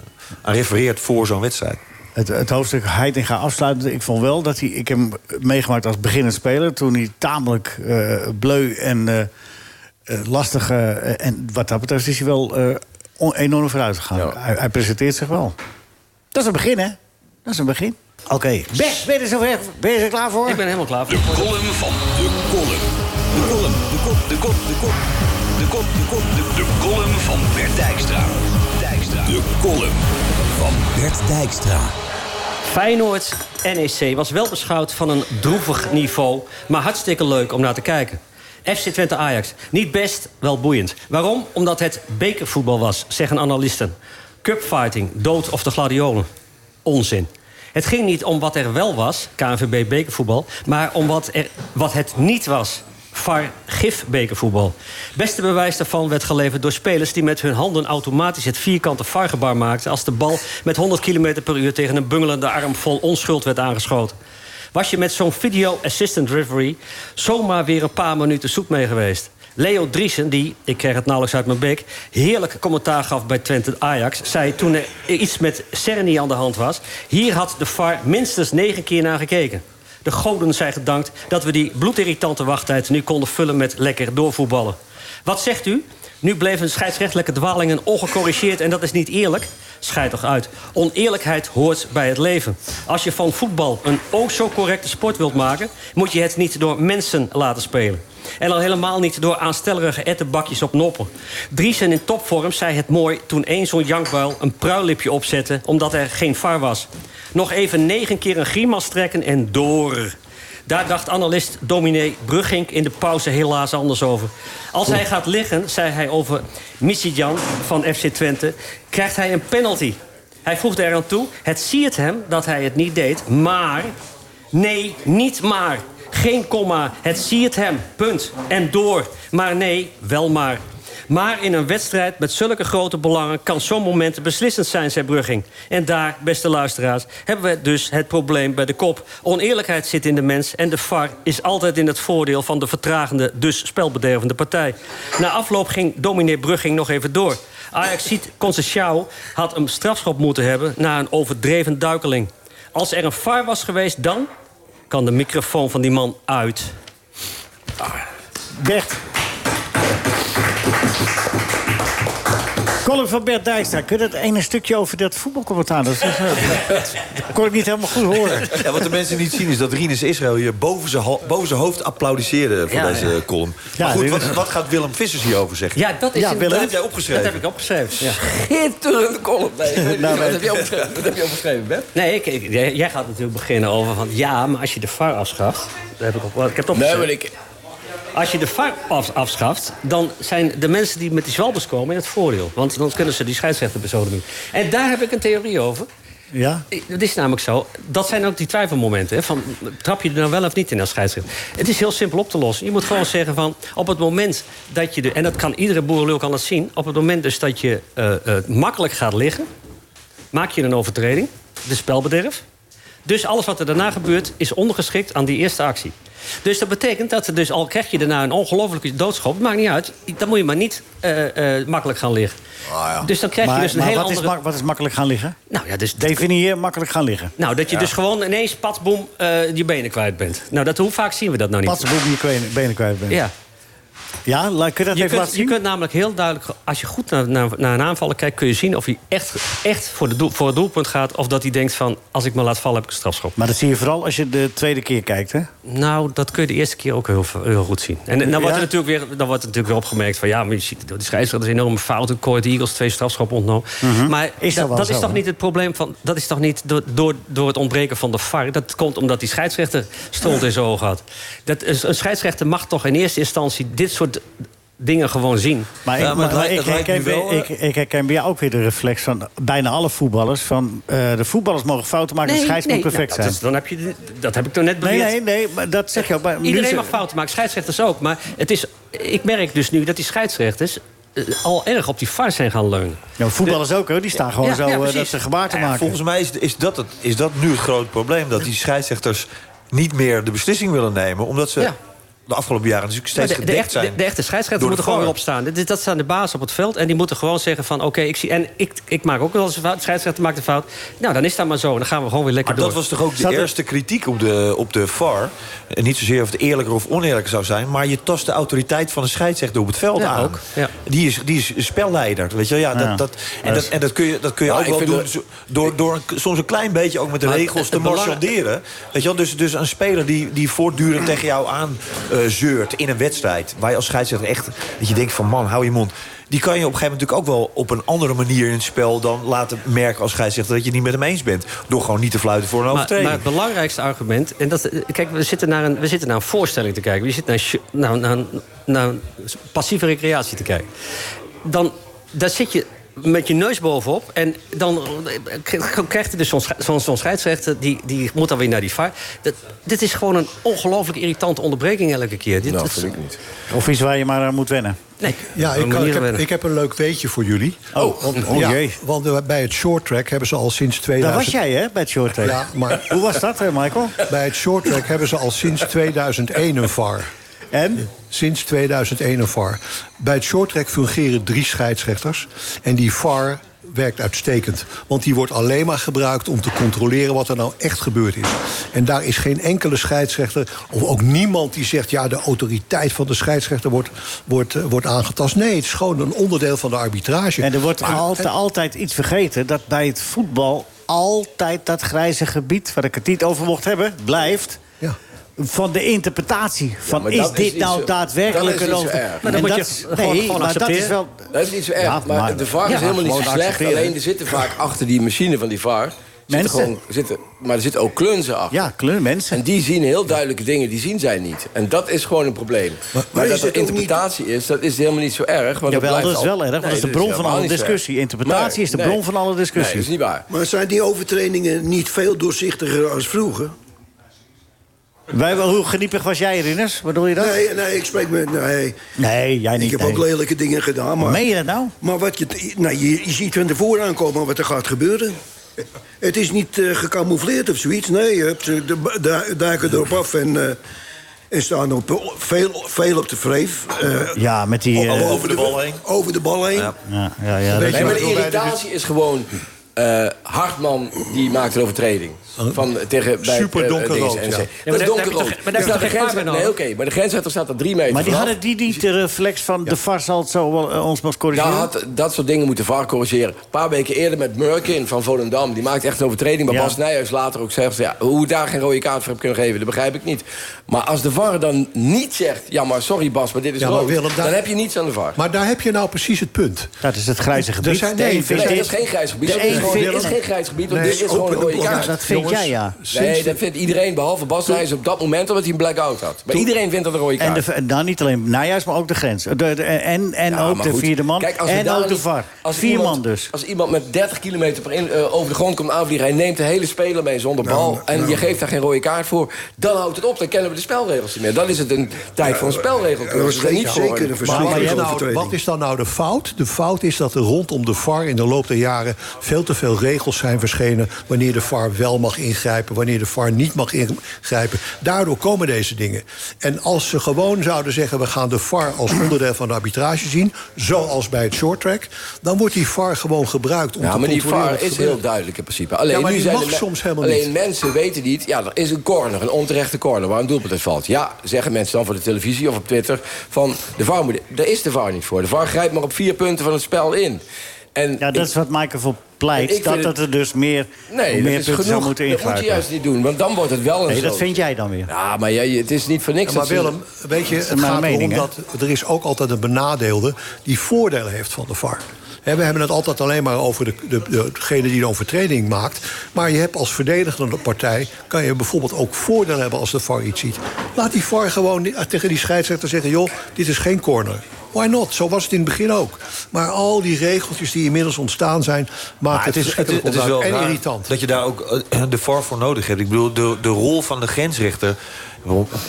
aan refereert voor zo'n wedstrijd. Het, het hoofdstuk Heitinga afsluiten. Ik vond wel dat hij... Ik heb hem meegemaakt als beginnend speler... toen hij tamelijk eh, bleu en eh, eh, lastig... eh, en wat dat betreft is hij wel eh, enorm vooruit gegaan. Ja. Hij, hij presenteert zich wel. Dat is een begin, hè? Dat is een begin. Oké. Bert, ben je er zover? Ben je er klaar voor? Ik ben helemaal klaar voor. De column van de column. De column, de kop, de kop, de kop. De kop, de kop, de, de column van Bert Dijkstra. Dijkstra. De column van Bert Dijkstra. Feyenoord NEC was wel beschouwd van een droevig niveau... maar hartstikke leuk om naar te kijken. FC Twente Ajax. Niet best, wel boeiend. Waarom? Omdat het bekervoetbal was, zeggen analisten. Cupfighting, dood of de gladiolen. Onzin. Het ging niet om wat er wel was, KNVB bekervoetbal... maar om wat, er, wat het niet was. VAR gif bekervoetbal. Beste bewijs daarvan werd geleverd door spelers... die met hun handen automatisch het vierkante VAR-gebaar maakten... als de bal met 100 km per uur tegen een bungelende arm vol onschuld werd aangeschoten. Was je met zo'n video assistant referee zomaar weer een paar minuten zoet mee geweest? Leo Driesen, die, ik kreeg het nauwelijks uit mijn bek... heerlijk commentaar gaf bij Twente Ajax... zei toen er iets met Cerny aan de hand was... hier had de VAR minstens negen keer naar gekeken. De goden zijn gedankt dat we die bloedirritante wachttijd... nu konden vullen met lekker doorvoetballen. Wat zegt u? Nu bleven scheidsrechtelijke dwalingen ongecorrigeerd en dat is niet eerlijk. Scheid toch uit. Oneerlijkheid hoort bij het leven. Als je van voetbal een o zo correcte sport wilt maken... moet je het niet door mensen laten spelen. En al helemaal niet door aanstellerige ettenbakjes op noppen. Driesen in topvorm zei het mooi toen één zo'n jankbuil... een pruillipje opzette omdat er geen var was. Nog even negen keer een grimas trekken en door... Daar dacht analist dominee Bruggink in de pauze helaas anders over. Als hij gaat liggen, zei hij over Michijan van FC Twente... krijgt hij een penalty. Hij voegde eraan toe, het siert hem dat hij het niet deed, maar... Nee, niet maar. Geen komma, het siert hem, punt. En door. Maar nee, wel maar. Maar in een wedstrijd met zulke grote belangen... kan zo'n moment beslissend zijn, zei Brugging. En daar, beste luisteraars, hebben we dus het probleem bij de kop. Oneerlijkheid zit in de mens en de VAR is altijd in het voordeel... van de vertragende, dus spelbedervende partij. Na afloop ging dominee Brugging nog even door. Ajax ziet Conceição had een strafschop moeten hebben... na een overdreven duikeling. Als er een VAR was geweest, dan kan de microfoon van die man uit. Bert. Colin van Bert Dijkstra, kun je het ene stukje over dat voetbalcommentaar? Dat, is, dat kon ik niet helemaal goed horen. Ja, wat de mensen niet zien is dat Rinus Israël hier boven zijn, ho- boven zijn hoofd applaudisseerde voor Ja, deze ja. column. Ja, maar goed, wat, wat gaat Willem Vissers hierover zeggen? Ja, dat is Ja, Willem. Dat heb jij opgeschreven. Dat heb ik opgeschreven. Ja. Schitterende column. Nee, Nou, wat, heb je opgeschreven? wat heb je opgeschreven, Bert? Nee, ik, ik- jij gaat natuurlijk beginnen over van... ja, maar als je de VAR afschaft... Dat heb ik, ik heb het Nee, opgeschreven. maar ik... Als je de VAR af, afschaft, dan zijn de mensen die met die zwalbers komen in het voordeel. Want dan kunnen ze die scheidsrechter bezodelen. En daar heb ik een theorie over. Ja? Het is namelijk zo, dat zijn ook die twijfelmomenten. Hè, van, trap je er nou wel of niet in als scheidsrechter? Het is heel simpel op te lossen. Je moet gewoon zeggen van, op het moment dat je... De, en dat kan iedere boerenlul kan dat zien. Op het moment dus dat je eh, eh, makkelijk gaat liggen... maak je een overtreding, de spelbederf. Dus alles wat er daarna gebeurt is ondergeschikt aan die eerste actie. Dus dat betekent dat er dus al krijg je daarna een ongelofelijke doodschop. Maakt niet uit. Dan moet je maar niet eh, eh, makkelijk gaan liggen. Dus dan krijg je Maar, dus een maar hele wat, is andere... wat is makkelijk gaan liggen? Nou ja, dus Definieer makkelijk gaan liggen. nou, dat je dus gewoon ineens, patsboom, eh je benen kwijt bent. Nou, dat, hoe vaak zien we dat nou niet? Patsenboek je benen kwijt bent. Ja. Ja, laat- kun je dat Je even kunt, je kunt namelijk heel duidelijk, als je goed naar, naar, naar een aanvaller kijkt... kun je zien of hij echt, echt voor, de doel, voor het doelpunt gaat... of dat hij denkt van, als ik me laat vallen, heb ik een strafschop. Maar dat zie je vooral als je de tweede keer kijkt, hè? Nou, dat kun je de eerste keer ook heel, heel goed zien. En dan wordt, Ja? er natuurlijk weer, dan wordt er natuurlijk weer opgemerkt van... ja, maar je ziet, die scheidsrechter is een enorme fout. De Court Eagles twee strafschoppen ontnomen. Maar Mhm. Is dat dat, wel dat zo, is toch niet het probleem van... dat is toch niet door, door, door het ontbreken van de VAR. Dat komt omdat die scheidsrechter stront in zijn ogen had. Dat, een scheidsrechter mag toch in eerste instantie... dit soort dingen gewoon zien. Maar, Ja, ik, maar het maar lijkt- ik, het lijkt herken, wel, bij- ik, ik herken bij jou ook weer de reflex van bijna alle voetballers. Van, eh, de voetballers mogen fouten maken, de scheids moet perfect nou, dat, is- zijn. dan heb je, dat heb ik toch net Nee, beweerd. nee, nee, maar dat zeg je ook. Maar Iedereen mag fouten maken, scheidsrechters ook. Maar het is, ik merk dus nu dat die scheidsrechters... eh, al erg op die VAR zijn gaan leunen. Ja, voetballers ook, hoor. Die staan gewoon Ja, zo ja, eh, dat ze gebaar te Nou ja, maken. volgens mij is, is, dat het, is dat nu het grote probleem. Dat die scheidsrechters niet meer de beslissing willen nemen. Omdat ze Ja. De afgelopen jaren natuurlijk steeds de, de, gedekt echte, zijn. de, de echte scheidsrechters moeten gewoon weer opstaan. Dit, is- dat zijn de baas op het veld. En die moeten gewoon zeggen van... oké, ik zie... En ik, ik maak ook wel eens een fout. De scheidsrechter maakt een fout. Nou, dan is dat maar zo. En dan gaan we gewoon weer lekker Maar door. dat was toch ook de Zat er- eerste kritiek op de, op de VAR. En niet zozeer of het eerlijker of oneerlijker zou zijn... maar je tast de autoriteit van de scheidsrechter op het veld Ja, aan. ook, ja. Die, is, die is spelleider, weet je wel. Ja, Ja. dat, dat, en, dat, en dat kun je, dat kun je Nou, ook wel doen... door, door een- soms een klein beetje ook met de Maar regels het te belang- marchanderen. Weet je wel? Dus, dus een speler die, die voortdurend tegen jou aan eh, zeurt in een wedstrijd... waar je als scheidsrechter echt... dat je denkt van man, hou je mond... Die kan je op een gegeven moment natuurlijk ook wel op een andere manier in het spel dan laten merken als scheidsrechter dat je het niet met hem eens bent. Door gewoon niet te fluiten voor een Maar, overtreding. maar het belangrijkste argument... En dat, eh, kijk, we zitten, naar een, we zitten naar een voorstelling te kijken. We zitten naar, naar, naar, naar een passieve recreatie te kijken. Dan daar zit je met je neus bovenop. En dan eh, krijgt hij dus zo'n zo'n scheidsrechter... Die, die moet dan weer naar die VAR. Dat, dit is gewoon een ongelooflijk irritante onderbreking elke keer. Dit, Nou, dit- vind ik niet. Of iets waar je maar aan moet wennen. Nee, Ja, ik, kan, ik, heb, wennen. ik heb een leuk weetje voor jullie. Oh, oh ja, jee. Want eh, bij het short track hebben ze al sinds 2000... Daar was jij, hè, bij het short track. Ja, maar- Hoe was dat, hè, Michael? Bij het short track hebben ze al sinds 2001 een VAR. En? Sinds 2001 een VAR. Bij het short track fungeren drie scheidsrechters. En die VAR werkt uitstekend. Want die wordt alleen maar gebruikt om te controleren wat er nou echt gebeurd is. En daar is geen enkele scheidsrechter, of ook niemand die zegt... ja, de autoriteit van de scheidsrechter wordt, wordt, eh, wordt aangetast. Nee, het is gewoon een onderdeel van de arbitrage. En er wordt Maar- altijd, altijd iets vergeten... dat bij het voetbal altijd dat grijze gebied... waar ik het niet over mocht hebben, blijft... Van de interpretatie. Van, is dit nou zo- daadwerkelijk dat is een niet zo over... erg. Maar dan En moet je dat- gewoon- nee, gewoon maar dat is wel... Dat is niet zo erg. Ja, maar, maar- de VAR Ja, is helemaal niet zo slecht. Alleen er zitten vaak achter die machine van die VAR... Zitten Mensen. gewoon, zitten, maar er zitten ook klunzen achter. Ja, kleur mensen. En die zien heel duidelijke dingen, die zien zij niet. En dat is gewoon een probleem. Maar, dat er interpretatie is, dat is helemaal niet zo erg. Want Jawel, blijft dat is al- wel erg, want dat is de bron van alle discussie. Interpretatie is de bron van alle discussie. Nee, dat is niet waar. Maar zijn die overtredingen niet veel doorzichtiger als vroeger? Wij, wel, hoe geniepig was jij, Rinus? Wat bedoel je dat? Nee, nee, ik spreek me... Nee, Nee, jij niet. ik heb nee. ook lelijke dingen gedaan, maar... Meen je dat nou? Maar wat je, nou, je, je ziet van tevoren aankomen wat er gaat gebeuren. Het is niet eh, gecamoufleerd of zoiets. Nee, je hebt, eh, de, de, de duiken erop af en, eh, en staan op, veel, veel op de vreef. eh, Ja, met die... o- eh, over de bal heen. Over de bal heen. Ja. ja, ja, ja, Nee, maar de- irritatie is gewoon... eh, Hartman, die maakt een overtreding. Van, tegen, bij, Super eh, donkerrood, dingen, ja. NEC. maar Dat daar- is daar heb je donkerrood. toch- maar daar Dus geen grens- Nee, oké, maar de grensrechter staat er drie meter maar die vanaf. hadden die niet de reflex van... de VAR zal het zo wel, eh, ons maar Daar corrigeren? had dat soort dingen moeten VAR corrigeren. Een paar weken eerder met Murkin van Volendam. Die maakt echt een overtreding. Maar Ja. Bas Nijhuis later ook zegt... Ja, hoe daar geen rode kaart voor heb kunnen geven, dat begrijp ik niet. Maar als de VAR dan niet zegt... Ja, maar sorry Bas, maar dit is Ja, rood. Willem, daar- Dan heb je niets aan de VAR. Maar daar heb je nou precies het punt. Dat is het grijze gebied. zijn- De nee, Nee, dat dit- is geen grijs gebied. Dat is, gewoon, is geen grijs gebied, want Nee, dit is gewoon een rode kaart. Ja, dat vind Jongens, jij, ja. Nee, dat vindt iedereen, behalve Bas Nijhuis op dat moment... omdat hij een blackout had. Maar iedereen vindt dat een rode En kaart. de, en dan niet alleen Nijhuis, maar ook de grens. De, de- en en Ja, ook de vierde man. Kijk, als en ook de VAR. als Vier iemand- man dus. Als iemand met 30 kilometer per in, eh, over de grond komt aanvliegen... hij neemt de hele speler mee zonder bal... en je geeft daar geen rode kaart voor... dan houdt het op, dan kennen we de spelregels niet meer. Dan is het een tijd voor een spelregelcursus. dat en niet zeker voor een Maar wat is, nou, wat is dan nou de fout? De fout is dat er rondom de VAR in de loop der jaren... veel te veel regels zijn verschenen... wanneer de VAR wel mag ingrijpen, wanneer de VAR niet mag ingrijpen. Daardoor komen deze dingen. En als ze gewoon zouden zeggen... we gaan de VAR als onderdeel van de arbitrage zien... zoals bij het shorttrack... dan wordt die VAR gewoon gebruikt om Ja, te maar die controleren VAR is heel duidelijk in principe. Alleen, Ja, maar nu die zijn mag de me- soms helemaal alleen niet. mensen weten niet... ja, er is een corner, een onterechte corner... waar een doelpunt valt. Ja, zeggen mensen dan voor de televisie of op Twitter... van de VAR moet... Daar is de VAR niet voor. De VAR grijpt maar op vier punten van het spel in. En Ja, dat is wat Michael voor pleit. Dat, dat er dus meer, Nee, meer punten genoeg. zou moeten Dat moet je ingrijpen. juist niet doen, want dan wordt het wel een Nee, dat vind jij dan weer. Ja, maar jij, het is niet voor niks. Ja, maar dat ze- Willem, weet je, het mijn gaat mening, erom dat er is ook altijd een benadeelde die voordelen heeft van de VAR. We hebben het altijd alleen maar over de, de, de- degene die een overtreding maakt. Maar je hebt als verdedigende partij... kan je bijvoorbeeld ook voordeel hebben als de VAR iets ziet. Laat die VAR gewoon ni- tegen die scheidsrechter zeggen... joh, dit is geen corner. Why not? Zo was het in het begin ook. Maar al die regeltjes die inmiddels ontstaan zijn... maken het het, is, het, is, verschrikkelijk het is wel en irritant. dat je daar ook eh, de VAR voor nodig hebt. Ik bedoel, de, de rol van de grensrechter...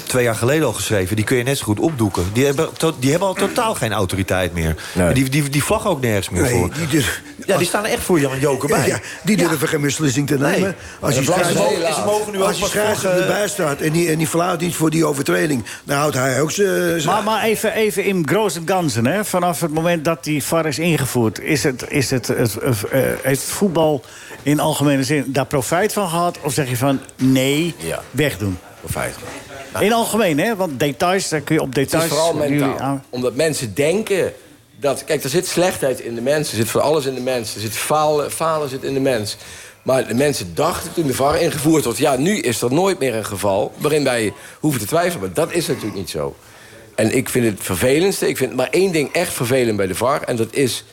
twee jaar geleden al geschreven... die kun je net zo goed opdoeken. Die hebben, to- die hebben al totaal geen autoriteit meer. Nee. Die, die, die vlaggen ook nergens meer Nee, voor. die durf- ja, die staan er echt voor Jan Joker bij. Ja, die durven geen beslissing te nemen. Als je. Ze mogen nu als vlaggen- erbij staat en die, en die fluit niet voor die overtreding... dan houdt hij ook zijn... Maar, maar even, even in grote ganzen, hè. vanaf het moment dat die VAR is ingevoerd... is het, is het, het, het, eh, heeft voetbal in algemene zin daar profijt van gehad? Of zeg je van nee, Ja. wegdoen? Profijt. In algemeen, hè? Want details, daar kun je op Het details... is vooral mentaal. aan- Omdat mensen denken dat... Kijk, er zit slechtheid in de mens. Er zit van alles in de mens. Er zit falen, falen zit in de mens. Maar de mensen dachten toen de VAR ingevoerd wordt... ja, nu is er nooit meer een geval waarin wij hoeven te twijfelen. Maar dat is natuurlijk niet zo. En ik vind het vervelendste... Ik vind maar één ding echt vervelend bij de VAR... en dat is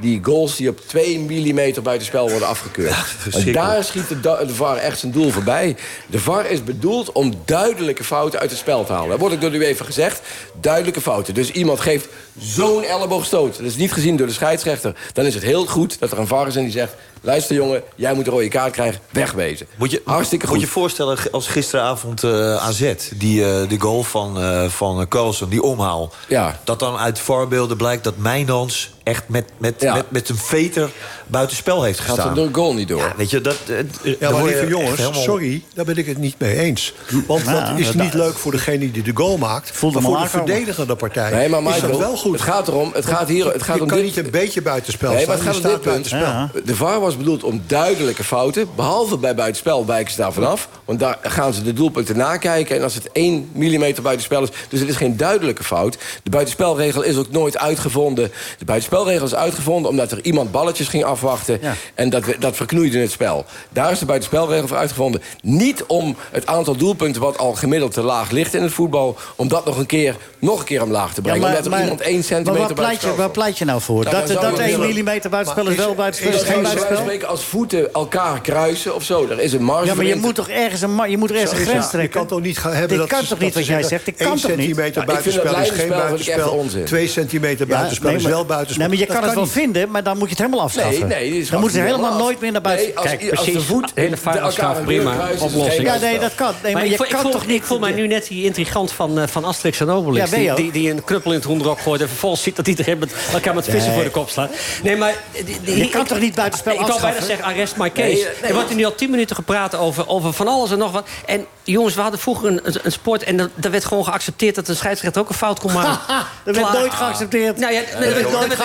die goals die op 2 mm buitenspel worden afgekeurd. en daar schiet de, VAR echt zijn doel voorbij. De VAR is bedoeld om duidelijke fouten uit het spel te halen. Dat wordt ook door de UEFA gezegd. Duidelijke fouten. Dus iemand geeft zo'n elleboogstoot. Dat is niet gezien door de scheidsrechter. Dan is het heel goed dat er een VAR is en die zegt... luister jongen, jij moet een rode kaart krijgen. Wegwezen. Moet je, Hartstikke goed. Moet je voorstellen als gisteravond eh, AZ, die, eh de goal van, eh van Carlsen, die omhaal. Ja. Dat dan uit voorbeelden blijkt dat Mijnans echt met, met, Ja. met, met een veter buitenspel heeft Gaat gestaan. er de goal niet door. Ja, weet je, dat... eh, Ja, maar echt jongens, helemaal- sorry, daar ben ik het niet mee eens. Want dat is dat- niet leuk voor degene die de goal maakt. Voelde maar voor de verdedigende partij Nee, maar is dat Michael, wel goed. het gaat erom... Het gaat hier, het gaat je om kan dit- niet een beetje buitenspel Nee, maar het gaat om dit punt. buitenspel. Ja. De VAR was bedoeld om duidelijke fouten. Behalve bij buitenspel wijken ze daar vanaf. Want daar gaan ze de doelpunten nakijken. En als het 1 mm buitenspel is... Dus het is geen duidelijke fout. De buitenspelregel is ook nooit uitgevonden. De buitenspelregel is uitgevonden omdat er iemand balletjes ging afwachten. Ja. En dat, dat verknoeide het spel. Daar is de buitenspelregel voor uitgevonden. Niet om het aantal doelpunten wat al gemiddeld te laag ligt in het voetbal... om dat nog een keer, nog een keer omlaag te brengen. omdat er iemand 1 maar centimeter waar pleit, je, waar pleit je nou voor? Dat dat je 1 willen- mm buitenspel Maar is wel is- buitenspel, is is geen is buitenspel? als voeten elkaar kruisen of zo. Er is een marge Ja, maar je moet toch ergens een, je moet er ergens een is grens. Je trekken? kan toch niet gaan hebben Dit dat kan toch niet wat jij zegt? Dit kan één toch niet? ik buitenspel is geen ik buitenspel. onzin. 2 centimeter buitenspel is maar- wel buitenspel. Nee, maar je kan het wel vinden, maar dan moet je het helemaal afschaffen. Nee, dan moeten ze helemaal nooit meer naar buiten. Nee, als- Kijk, als de voet hele de vuilnisstraf, elkaar een prima oplossing. ja, nee, dat kan. Nee, maar, Maar je ik, voel- kan ik, voel, toch niet... ik voel mij nu net die intrigant van, eh, van Asterix en Obelix. Ja, die, die, die een knuppel in het hoenderok gooit... en vervolgens ziet dat iedereen met elkaar met vissen Nee. voor de kop slaat. Nee, maar... Die, die- Je kan ik- toch niet buitenspel Ik wou bijna afschaffen? zeggen, arrest my case. Nee, nee, er wordt nu al tien minuten gepraat over, over van alles en nog wat. En jongens, we hadden vroeger een, een, een sport... en daar werd gewoon geaccepteerd dat een scheidsrechter ook een fout kon maken. Dat werd nooit geaccepteerd. Nou ja, dat er werd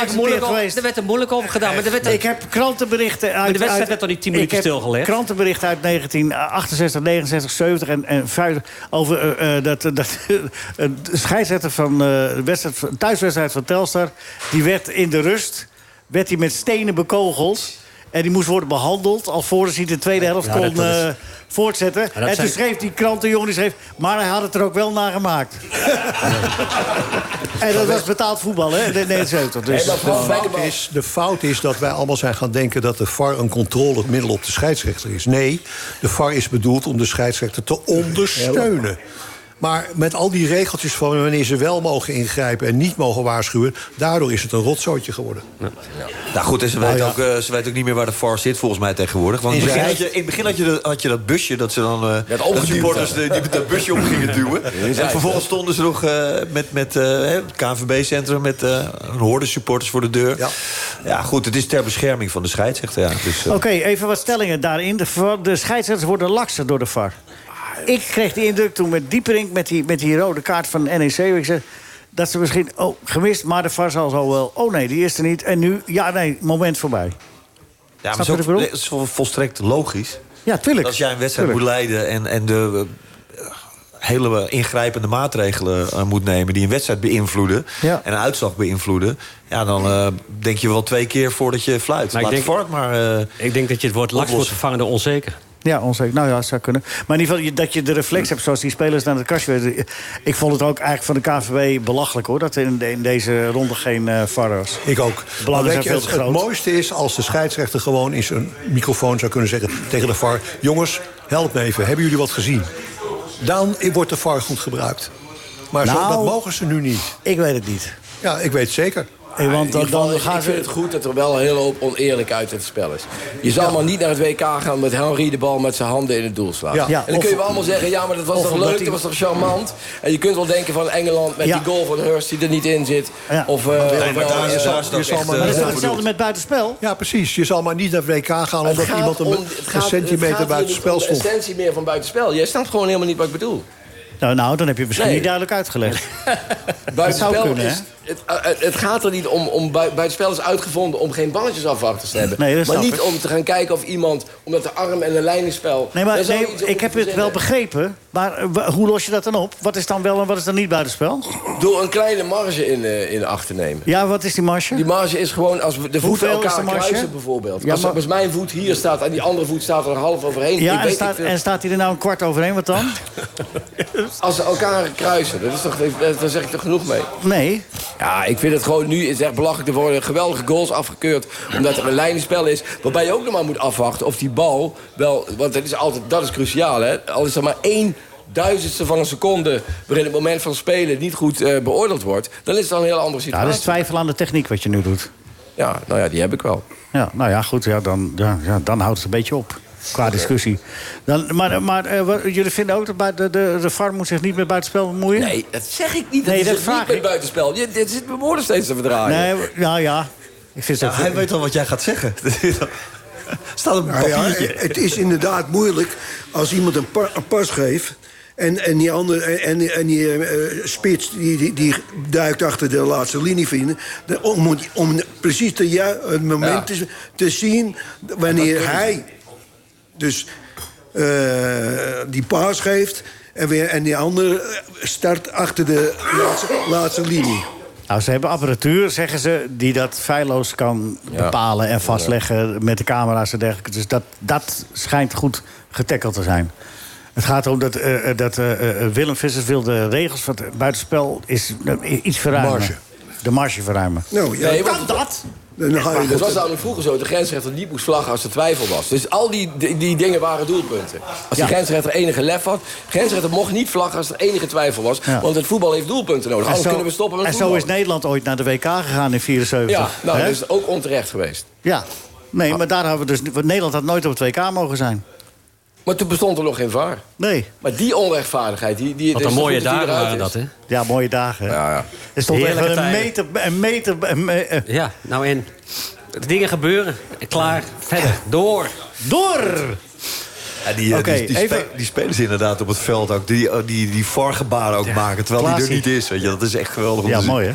er moeilijk over, er er gedaan. Maar er werd heb krantenberichten uit... de wedstrijd werd toch niet 10 ik minuten stilgelegd? krantenberichten uit 1968, 69, 70 en, en 50... over eh, eh, dat, dat een scheidsrechter van de wedstrijd, thuiswedstrijd van Telstar... die werd in de rust werd hij met stenen bekogeld... En die moest worden behandeld alvorens hij de tweede helft Ja, kon dat- dat is- eh, voortzetten. en toen zijn- schreef die krantenjongen, die schreef... maar hij had het er ook wel naar gemaakt. en dat was betaald voetbal, hè? in 1970. Dus, Nee, De fout, is, de fout is dat wij allemaal zijn gaan denken... dat de VAR een controlemiddel op de scheidsrechter is. Nee, de VAR is bedoeld om de scheidsrechter te ondersteunen. Maar met al die regeltjes van wanneer ze wel mogen ingrijpen... en niet mogen waarschuwen, daardoor is het een rotzootje geworden. Nou goed, en ze, Nou weet ja. ook, eh, ze weet ook niet meer waar de VAR zit, volgens mij tegenwoordig. Want in het In begin, had je, in het begin had, je de- had je dat busje dat ze dan. eh dat supporters de- die met dat busje op gingen duwen. en vervolgens stonden ze nog eh, met, met eh, hè, het KNVB-centrum met eh een horde supporters voor de deur. Ja. Ja. goed, het is ter bescherming van de scheidsrechter. Ja. Dus, Oké, even wat stellingen daarin. De, de scheidsrechters worden lakser door de VAR. Ik kreeg die indruk toen met Dieperink... met die, met die rode kaart van NEC... ik zeg, dat ze misschien... oh, gemist, maar de VAR zal zo wel... oh nee, die is er niet. En nu, ja, nee, moment voorbij. ja, snap maar ik het is vol- volstrekt logisch. Ja, tuurlijk. Als jij een wedstrijd Tuurlijk. moet leiden en, en de eh, hele ingrijpende maatregelen eh, moet nemen... die een wedstrijd beïnvloeden Ja. en een uitslag beïnvloeden... ja, dan eh, denk je wel twee keer voordat je fluit. Maar ik Laat denk- de VAR het maar... Ik denk dat je het woord laks moet vervangen door onzeker. Ja, onzeker. Nou ja, dat zou kunnen. Maar in ieder geval dat je de reflex hebt zoals die spelers naar het kastje. Ik vond het ook eigenlijk van de KVB belachelijk hoor... dat er in, de- in deze ronde geen eh VAR was. Ik ook. Veel het, het mooiste is als de scheidsrechter gewoon in zijn microfoon zou kunnen zeggen tegen de VAR... jongens, help me even, hebben jullie wat gezien? Dan wordt de VAR goed gebruikt. Maar zo, Nou- dat mogen ze nu niet. Ik weet het niet. Ja, ik weet het zeker. Eh, Want dan, ieder geval, dan ik- gaan ik vind het goed dat er wel een hele hoop oneerlijkheid in het spel is. Je zal maar niet naar het WK gaan met Henry de bal met zijn handen in het doel slaan. Ja. Ja, en dan of- kun je wel allemaal zeggen, ja, maar dat was toch leuk, dat was toch charmant. En je kunt wel denken van Engeland met Ja. die goal van Hurst die er niet in zit. Ja. Of, eh, Nee, of maar daar is, eh, daar is het ook je zal echt, maar- eh, Maar dat is hetzelfde met buitenspel? Ja, precies. Je zal maar niet naar het WK gaan het omdat iemand een, om- een het gaat- het centimeter gaat stond. essentie meer van buitenspel. Jij snapt gewoon helemaal niet wat ik bedoel. Nou, nou, dan heb je het misschien Nee. niet duidelijk uitgelegd. Buitenspel kunnen, is... Het, eh, het, het gaat er niet om... om bui- buitenspel is uitgevonden om geen balletjes afwachters te hebben. Nee, maar niet ik. om te gaan kijken of iemand... omdat de arm en de lijningsspel... Nee, maar nee, ik heb het wel begrepen. Maar eh, hoe los je dat dan op? Wat is dan wel en wat is dan niet buitenspel? Door een kleine marge in, eh, in acht te nemen. Ja, wat is die marge? Die marge is gewoon als we de voeten elkaar de kruisen bijvoorbeeld. Ja, als, maar- als mijn voet hier staat en die andere voet staat er half overheen. ik en weet staat, en staat hij er nou een kwart overheen? Wat dan? Als ze elkaar kruisen, dat is toch, daar zeg ik toch genoeg mee. Nee. Ja, ik vind het gewoon nu is echt belachelijk. Er worden geweldige goals afgekeurd. Omdat er een lijnenspel is. Waarbij je ook nog maar moet afwachten of die bal wel. Want dat is altijd dat is cruciaal. Hè? Al is er maar één duizendste van een seconde. waarin het moment van spelen niet goed eh, beoordeeld wordt. dan is het dan een hele andere Ja, situatie. dat is twijfel aan de techniek wat je nu doet. Ja, nou ja, die heb ik wel. Ja, nou ja, goed. Ja, dan, ja, ja, dan houdt het een beetje op. Qua discussie. Dan, maar maar eh, wat- jullie vinden ook dat de, de, de VAR moet zich niet met buitenspel bemoeien? Nee, dat zeg ik niet. Dat Nee, is dat het vraag niet met ik. buitenspel. Je, dit zit mijn woorden steeds te verdraaien. Nee, nou ja. Ik vind het Ja, hij weet al wat jij gaat zeggen. staat op een Nou ja, papiertje. het is inderdaad moeilijk als iemand een, pa- een pas geeft... En, en die, andere, en, en die eh, spits die, die, die duikt achter de laatste linie vinden. De- om, om precies te ju- het moment Ja. te, te zien wanneer hij dus eh, die paas geeft... En, weer, en die andere start achter de laatste, laatste linie. Nou, ze hebben apparatuur, zeggen ze, die dat feilloos kan Ja. bepalen en vastleggen met de camera's en dergelijke. Dus dat, dat schijnt goed getackeld te zijn. Het gaat erom dat, eh, eh, dat Willem Vissers wil de regels van het buitenspel is, iets verruimen. Marge. De marge verruimen. Nou, ja, Nee, Kan dat? Dan ga je Het was dat, namelijk vroeger zo, de grensrechter niet moest vlaggen als er twijfel was. Dus al die, die, die dingen waren doelpunten. Als die grensrechter enige lef had, grensrechter mocht niet vlaggen als er enige twijfel was. Ja. Want het voetbal heeft doelpunten nodig. En Anders zo- kunnen we stoppen met En voetbal. zo is Nederland ooit naar de WK gegaan in 74. Ja, nou, dat is ook onterecht geweest. Ja. Nee, maar daar hebben we dus... Nederland had nooit op het WK mogen zijn. Maar toen bestond er nog geen VAR. Nee. Maar die onrechtvaardigheid, die... die Wat een mooie dagen waren dat, hè? Ja, mooie dagen. Ja, ja. Er stond Heerlijke een tijden. meter... Een meter een me- eh, Ja, nou en... Dingen gebeuren. Klaar. Verder. Door. door! Ja, die, eh, Oké, die, die, even- spe- die spelers inderdaad op het veld ook. Die, eh, die, die VAR-gebaren ook maken. Terwijl die er niet is. Weet je. Dat is echt geweldig om Ja, te zien. mooi hè?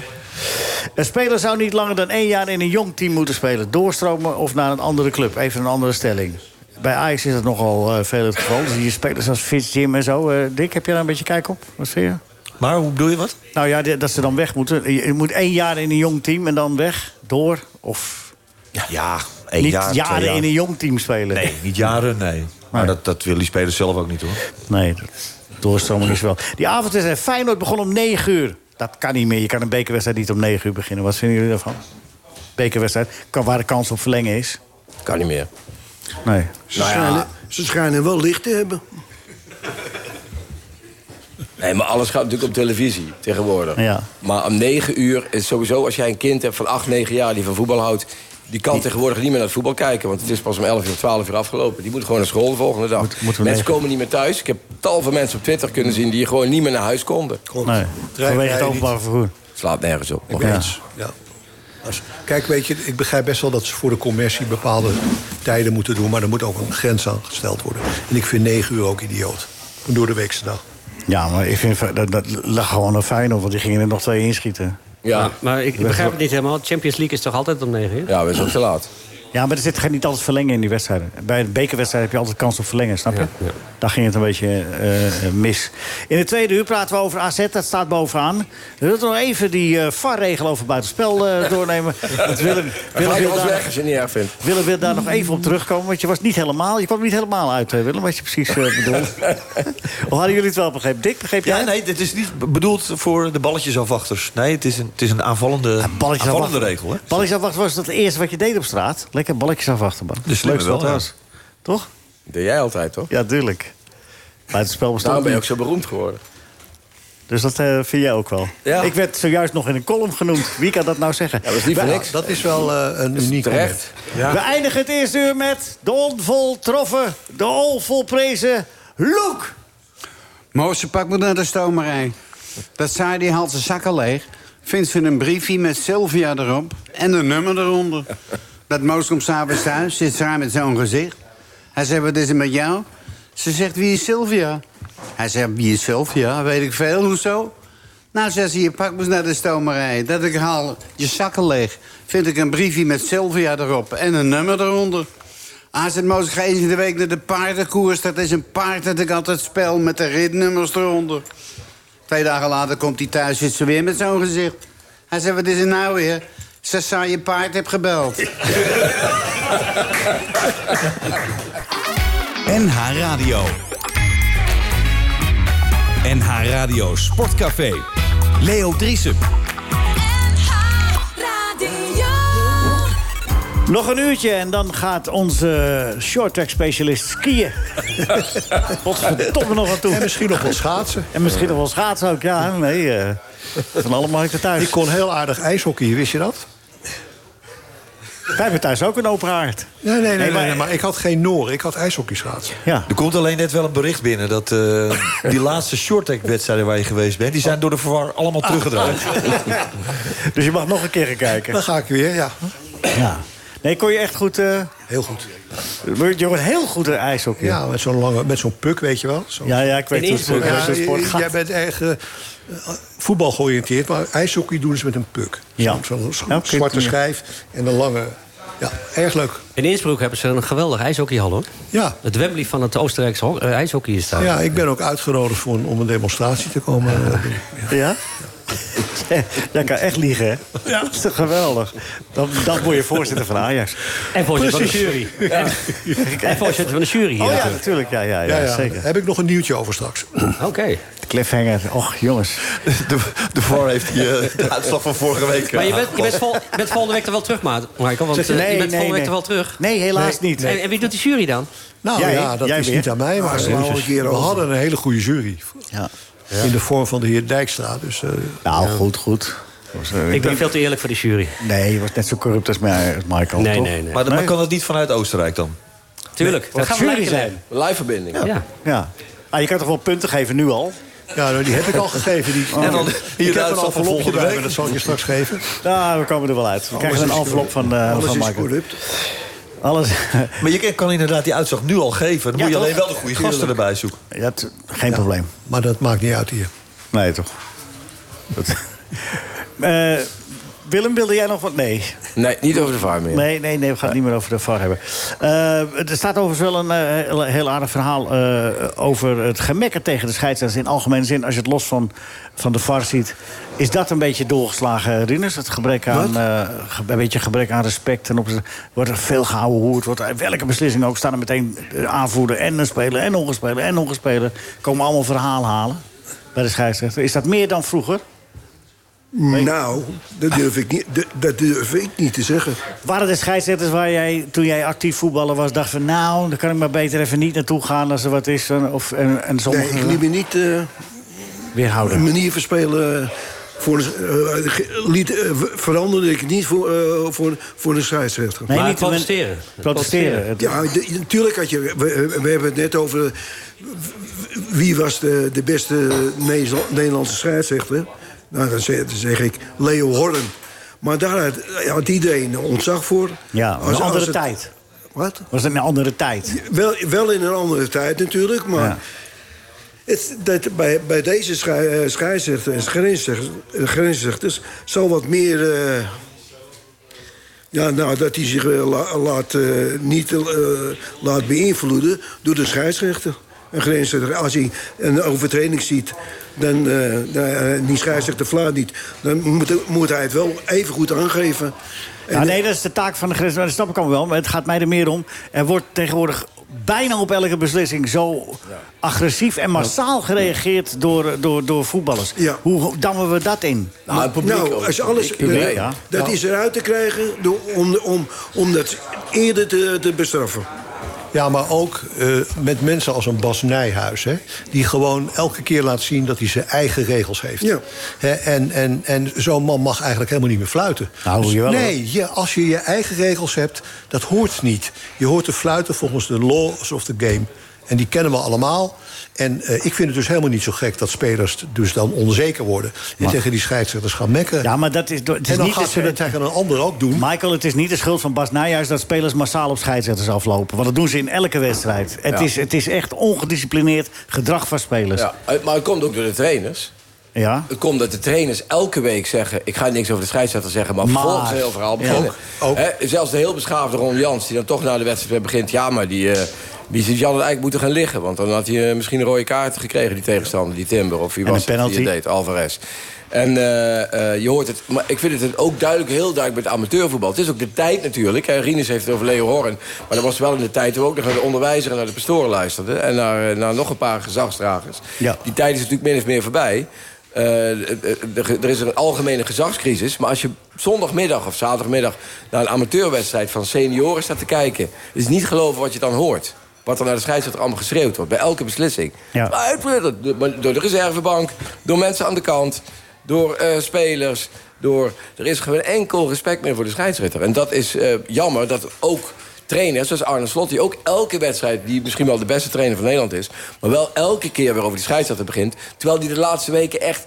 Een speler zou niet langer dan één jaar in een jong team moeten spelen. Doorstromen of naar een andere club. Even een andere stelling. Bij Ajax is het nogal eh, veel het geval. Dus hier spelers als Fitz, Jim en zo. Eh, Dick, heb je daar een beetje kijk op? Wat vind je? Maar hoe bedoel je wat? Nou ja, die- dat ze dan weg moeten. Je moet één jaar in een jong team en dan weg, door. Of Ja, één niet jaar, jaren jaar. in een jong team spelen. Nee, niet jaren, nee. Maar dat, dat willen die spelers zelf ook niet, hoor. Nee, dat, doorstroming is wel. Die avond is Feyenoord begon om 9 uur. Dat kan niet meer. Je kan een bekerwedstrijd niet om 9 uur beginnen. Wat vinden jullie daarvan? Bekerwedstrijd, kan, waar de kans op verlengen is. Kan niet meer. Nee. ze, Nou ja. schijnen, ze schijnen wel licht te hebben. Nee, maar alles gaat natuurlijk op televisie tegenwoordig. Ja. Maar om negen uur is sowieso, als jij een kind hebt van acht, negen jaar... die van voetbal houdt, die kan tegenwoordig niet meer naar het voetbal kijken. Want het is pas om 11 uur, 12 uur afgelopen. Die moet gewoon naar school de volgende dag. Moet- mensen negen- komen niet meer thuis. Ik heb tal van mensen op Twitter kunnen zien... die gewoon niet meer naar huis konden. Nee, Trein vanwege het openbaar vervoer. Slaat nergens op. Ik Ja. eens. Ja. Als- kijk, weet je, ik begrijp best wel dat ze voor de commercie bepaalde tijden moeten doen... maar er moet ook een grens aan gesteld worden. En ik vind negen uur ook idioot. Een door de weekse dag. Ja, maar ik vind dat, dat lag gewoon een Feyenoord, want die gingen er nog twee inschieten. Ja, Maar ik begrijp het niet helemaal. Champions League is toch altijd om 9 uur? ja we zijn ook te laat. Ja, maar er zit geen- niet altijd verlengen in die wedstrijden. Bij een bekerwedstrijd heb je altijd kans op verlengen, snap je? Ja, ja. Daar ging het een beetje eh, eh, mis. In de tweede uur praten we over AZ, dat staat bovenaan. We willen nog even die eh VAR-regel over buitenspel eh, doornemen. Want Willem, Willem, wil daar, weg als je het niet erg vindt. Willem wil daar nog even op terugkomen. Want je was niet helemaal, je kwam niet helemaal uit, Willem, wat je precies bedoelt. of hadden jullie het wel begrepen? Dick, begreep jij Ja, het? nee, dit is niet bedoeld voor de balletjesafwachters. Nee, het is een, het is een aanvallende, Balletjes aanvallende regel. Hè? Balletjes afwachten was dat het eerste wat je deed op straat. Lekker balletjes afwachten, man. Slimme Leukste wel, ja. was. Toch? Dat deed jij altijd, toch? Ja, tuurlijk. Buitenspel bestond Daarom ben je ook zo beroemd geworden. Dus dat eh, vind jij ook wel. Ja. Ik werd zojuist nog in een column genoeg. Wie kan dat nou zeggen? Ja, dat is niet voor niks. Dat is wel eh, een uniek Terecht. We eindigen het eerste uur met de onvoltroffen, de onvolprezen Loek. Moose, pak me naar de stomerij. Dat zei die haalt zijn zakken leeg. Vindt ze een briefje met Sylvia erop en een nummer eronder. Dat Moos komt s'avonds thuis, zit ze haar met zo'n gezicht. Hij zegt, wat is er met jou? Ze zegt, wie is Sylvia? Hij zegt, wie is Sylvia? Weet ik veel, hoezo? Nou, zegt ze, je pak me naar de stomerij. Dat ik haal je zakken leeg. Vind ik een briefje met Sylvia erop en een nummer eronder. Hij zegt, Moos, ga eens in de week naar de paardenkoers. Dat is een paard dat ik altijd speel met de ritnummers eronder. Twee dagen later komt hij thuis, zit ze weer met zo'n gezicht. Hij zegt, wat is er nou weer? Ze zei je paard heb gebeld. NH Radio. NH Radio Sportcafé. Leo Driesen. Nog een uurtje en dan gaat onze shorttrack specialist skiën. Potverdomme nog aan toe. En misschien nog wel schaatsen. En misschien nog wel schaatsen ook. Ja, nee. eh van alle markten thuis. Ik kon heel aardig ijshockey, wist je dat? Wij hebben thuis ook een open haard. Nee, nee, nee, nee, maar- nee, maar ik had geen Noor, ik had ijshockey schaatsen. Ja. Er komt alleen net wel een bericht binnen dat eh, die laatste shorttrack-wedstrijden waar je geweest bent, die zijn door de verwar allemaal teruggedraaid. Dus je mag nog een keer gaan kijken. Dan ga ik weer, ja. Ja. Nee, kon je echt goed... eh Heel goed. je wordt heel goed in ijshockey. Ja, met zo'n lange, met zo'n puk, weet je wel. Zo. ja, ja, ik weet hoe Ja, zo'n sport gaat. jij bent eh, voetbal georiënteerd, maar ijshockey doen ze met een puk. Ja. Zo'n zwarte schijf en een lange... Ja, erg leuk. In Innsbruck hebben ze een geweldig ijshockeyhal, hoor. Ja. Het Wembley van het Oostenrijkse eh, ijshockey is daar. Ja, ik ben ook uitgenodigd voor een, om een demonstratie te komen. eh. Ja? Jij kan echt liegen, hè? Ja. Dat is toch geweldig? Dan, dan word je voorzitter van Ajax. En voorzitter van de jury. En voorzitter van de jury hier Oh ja, natuurlijk. natuurlijk. Ja, ja, ja, Ja, ja, zeker. Daar heb ik nog een nieuwtje over straks. Oké. De cliffhanger. Och, jongens. De, de VAR heeft die, eh, de uitslag van vorige week. Maar je eh, bent, je bent, vol, je bent volgende week er wel terug, Michael. Want je, eh, nee, je bent nee, volgende week er wel terug. Nee, helaas niet. En, en wie doet die jury dan? Nou Jij, ja, dat is weer. niet aan mij. Maar we hadden een hele goede jury. Ja. In de vorm van de heer Dijkstra. Dus, eh, Nou, goed, goed. Was, eh, Ik ben denk- veel te eerlijk voor die jury. Nee, je was net zo corrupt als Michael, Nee, toch? nee, nee. Maar, maar kan het niet vanuit Oostenrijk dan? Tuurlijk. Wat dat gaan jury zijn. zijn. Live-verbinding. Ja. Ja. Ah, je kan toch wel punten geven nu al? ja, nou, die heb ik al gegeven. Die, En dan ik heb de een envelopje volgende bij me, dat zal ik je straks geven. Nou, we komen er wel uit. We krijgen een envelop van, eh Alles van is Michael. corrupt. Alles. Maar je kan inderdaad die uitslag nu al geven. Dan Ja, moet je toch? alleen wel de goede gasten erbij zoeken. Ja, geen probleem. Maar dat maakt niet uit hier. Nee, toch? Dat- Eh, Willem, wilde jij nog wat? Nee. Nee, niet over de VAR meer. Nee, nee, nee, we gaan het niet meer over de VAR hebben. Eh, er staat overigens wel een eh, heel, heel aardig verhaal eh, over het gemekker tegen de scheidsrechters in algemene zin. Als je het los van, van de VAR ziet, is dat een beetje doorgeslagen, Rinus? Het gebrek aan, een beetje gebrek aan respect. En op, wordt er veel gehouden hoe het wordt. Welke beslissing ook staan er meteen de aanvoerder en een speler en nog een speler en nog een speler. Komen allemaal verhaal halen bij de scheidsrechter. Is dat meer dan vroeger? Nou, dat durf, ik niet, dat- dat durf ik niet te zeggen. Waren er scheidsrechters waar jij, toen jij actief voetballer was, dacht van... nou, dan kan ik maar beter even niet naartoe gaan als er wat is. Of, en, en Nee, ik liet me niet eh, weerhouden. een manier verspelen. Voor de, eh, liet, eh, veranderde ik niet voor, eh, voor, voor de scheidsrechter. Nee, maar niet protesteren. Protesteren. Ja, de- natuurlijk had je. We, we hebben het net over. Wie was de, de beste Nederla- Nederlandse scheidsrechter? Nou, dan zeg, dan zeg ik Leo Horn. Maar daar had, iedereen ontzag voor. Ja, een als andere het- tijd. Wat? Was het een andere tijd? Wel, wel in een andere tijd natuurlijk, maar. Ja. Het, dat, bij, bij deze eh, scheidsrechters en grensrechters, zal wat meer. eh, ja, nou, dat hij zich la- laat, eh, niet laat beïnvloeden door de scheidsrechter. Een grensrechter, als hij een overtreding ziet, dan eh, dan, eh, die scheidsrechter fluit niet. Dan moet, moet hij het wel even goed aangeven. En, Ja, nee, dat is de taak van de grens. Dat snap ik allemaal wel. Maar het gaat mij er meer om. Er wordt tegenwoordig bijna op elke beslissing zo agressief en massaal gereageerd door, door, door voetballers. Ja. Hoe dammen we dat in? Nou, het publiek nou, ook. als alles, Publiek, publiek, ja. dat is eruit te krijgen door, om, om, om dat eerder te, te bestraffen. Ja, maar ook eh, met mensen als een Bas Nijhuis... Hè, die gewoon elke keer laat zien dat hij zijn eigen regels heeft. Ja. Hè, en en, en zo'n man mag eigenlijk helemaal niet meer fluiten. Nou, jawel, nee, je, als je je eigen regels hebt, dat hoort niet. Je hoort te fluiten volgens de laws of the game. En die kennen we allemaal. En eh, ik vind het dus helemaal niet zo gek dat spelers dus dan onzeker worden... en tegen die scheidsrechters gaan mekkeren. Ja, maar dat is, het is en dan niet gaat ze dat tegen een ander ook doen. Michael, het is niet de schuld van Bas Nijhuis dat spelers massaal op scheidsrechters aflopen. Want dat doen ze in elke wedstrijd. Het, Ja. is, het is echt ongedisciplineerd gedrag van spelers. Ja. Ja, maar het komt ook door de trainers. Het komt dat de trainers elke week zeggen... ik ga niks over de scheidsrechter zeggen, maar, Maar- vervolgens een heel verhaal beginnen. Ook, ook. Hè, zelfs de heel beschaafde Ron Jans, die dan toch na de wedstrijd begint... ja, maar die, eh die het eigenlijk moeten gaan liggen. Want dan had hij misschien een rode kaart gekregen, die tegenstander, die Timber. Of wie En was een penalty. het die het deed, Alvarez. En eh, eh, je hoort het, maar ik vind het ook duidelijk, heel duidelijk met amateurvoetbal. Het is ook de tijd natuurlijk. Hè. Rinus heeft het over Leo Horn. Maar dat was wel in de tijd toen we ook nog naar de onderwijzer en naar de pastoren luisterden. En naar, eh, naar nog een paar gezagsdragers. Ja. Die tijd is natuurlijk min of meer voorbij. Er is een algemene gezagscrisis. Maar als je zondagmiddag of zaterdagmiddag... naar een amateurwedstrijd van senioren staat te kijken... is niet geloven wat je dan hoort. Wat er naar de scheidsrechter allemaal geschreeuwd wordt. Bij elke beslissing. Ja. Uitbreiden. Door de reservebank, door mensen aan de kant... door eh, spelers, door... Er is geen enkel respect meer voor de scheidsrechter. En dat is eh, jammer dat ook trainers, zoals Arne Slot... die ook elke wedstrijd, die misschien wel de beste trainer van Nederland is... maar wel elke keer weer over die scheidsrechter begint... terwijl die de laatste weken echt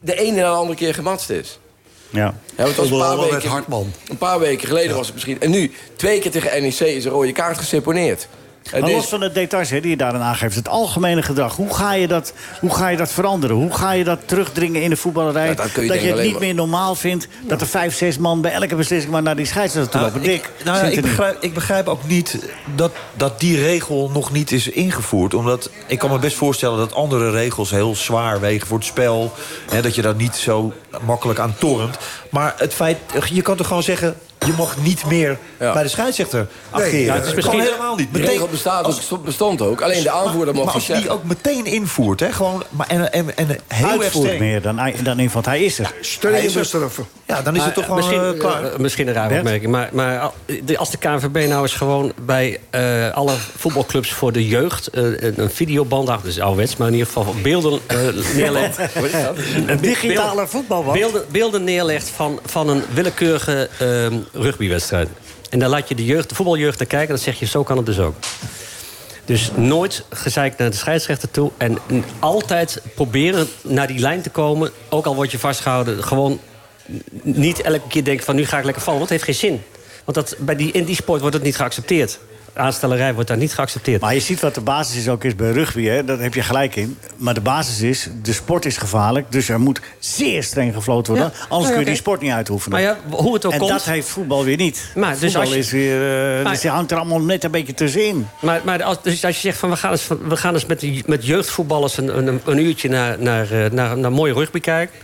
de ene na de andere keer gematst is. Ja. Ja, want was een paar weken, Hartman. Een paar weken geleden was het misschien... En nu, twee keer tegen NEC is een rode kaart geseponeerd. Maar los van de details hè, die je daarin aangeeft, het algemene gedrag, hoe ga je dat, hoe ga je dat veranderen? Hoe ga je dat terugdringen in de voetballerij? Ja, dat kun je dat je het niet meer normaal vindt dat er vijf, zes man bij elke beslissing maar naar die scheidsrechter toe lopen. Nou, Dik, ik, nou ik, begrijp, ik begrijp ook niet dat, dat die regel nog niet is ingevoerd. Omdat ik kan me best voorstellen dat andere regels heel zwaar wegen voor het spel. Hè, dat je daar niet zo makkelijk aan torent. Maar het feit, je kan toch gewoon zeggen... je mag niet meer Ja. bij de scheidsrechter ageren. ja, dat het is is misschien helemaal niet. De Meteen- regel bestaat als- ook, bestond ook. Alleen de aanvoerder mocht maar als die ook meteen invoert, hè, gewoon, maar en, en, en heel erg meer dan, dan in, want hij is er. Ja, dan is het toch gewoon misschien, eh, klaar. eh, misschien een rare opmerking. Maar, maar al- de- als de KNVB nou eens gewoon bij eh, alle voetbalclubs voor de jeugd... eh, een, videoband, ach, dat is ouderwets, maar in ieder geval beelden eh, neerlegt. Een digitale voetbalband. Beelden, beelden neerlegt van, van een willekeurige ehm, rugbywedstrijd. En dan laat je de, jeugd, de voetbaljeugd naar kijken en dan zeg je, zo kan het dus ook. Dus nooit gezeikt naar de scheidsrechter toe. En altijd proberen naar die lijn te komen. Ook al word je vastgehouden. Gewoon niet elke keer denken van nu ga ik lekker vallen. Want heeft geen zin. Want dat, bij die, in die sport wordt het niet geaccepteerd. Aanstellerij wordt daar niet geaccepteerd. Maar je ziet wat de basis is ook is bij rugby, hè? daar heb je gelijk in. Maar de basis is, de sport is gevaarlijk. Dus er moet zeer streng gefloten worden. Ja. Anders Ja, kun je die sport niet uitoefenen. Maar ja, hoe het ook en komt... dat heeft voetbal weer niet. Maar dus voetbal als je- is weer, eh, Maar- dus hangt er allemaal net een beetje tussenin. Maar, maar als, dus als je zegt van we gaan eens, van- we gaan eens met, met jeugdvoetballers een, een, een uurtje naar, naar, eh, naar, naar mooie rugby kijken.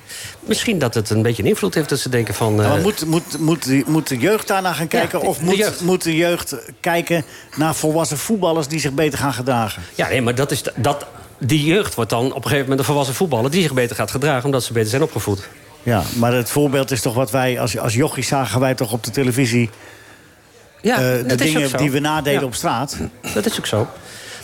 Misschien dat het een beetje een invloed heeft dat ze denken van. eh, maar moet, moet, moet, moet de jeugd daarna gaan kijken? de- of de moet, jeugd. moet de jeugd kijken naar volwassen voetballers die zich beter gaan gedragen? Ja, nee, maar dat is, dat, die jeugd wordt dan op een gegeven moment een volwassen voetballer die zich beter gaat gedragen omdat ze beter zijn opgevoed. Ja, maar het voorbeeld is toch wat wij als, als jochies zagen wij toch op de televisie... Ja, eh, de dat is ook dingen die we nadeden Ja. op straat. Dat is ook zo.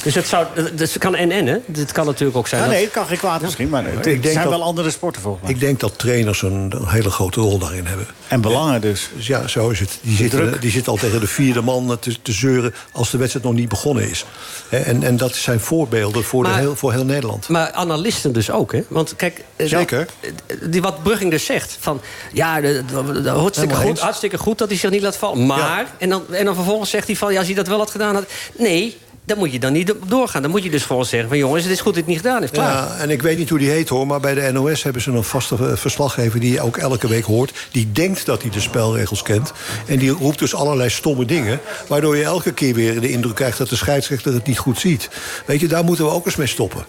Dus het, zou, dus het kan en en, hè? Het kan natuurlijk ook zijn. Ja, dat- nee, het kan geen kwaad misschien, maar het Ik denk zijn dat- wel andere sporten volgens mij. Ik denk dat trainers een, een hele grote rol daarin hebben. En belangen dus. Dus ja, zo is het. Die zitten, die zitten al tegen de vierde man te, te zeuren... als de wedstrijd nog niet begonnen is. Hè, En, en dat zijn voorbeelden voor, de heel, voor heel Nederland. Maar analisten dus ook, hè? Want kijk, eh, Zeker. dat- die wat Brugging dus zegt. Van, ja, de, de- de- hartstikke, goed, hartstikke goed dat hij zich niet laat vallen. Maar, en, dan, en dan vervolgens zegt hij van... ja, als hij dat wel had gedaan had... Nee, dan moet je dan niet doorgaan. Dan moet je dus gewoon zeggen van... jongens, het is goed dat het niet gedaan heeft. Klaar. Ja, en ik weet niet hoe die heet hoor, maar bij de NOS hebben ze een vaste eh, verslaggever die je ook elke week hoort. Die denkt dat hij de spelregels kent. En die roept dus allerlei stomme dingen. Waardoor je elke keer weer de indruk krijgt dat de scheidsrechter het niet goed ziet. Weet je, daar moeten we ook eens mee stoppen.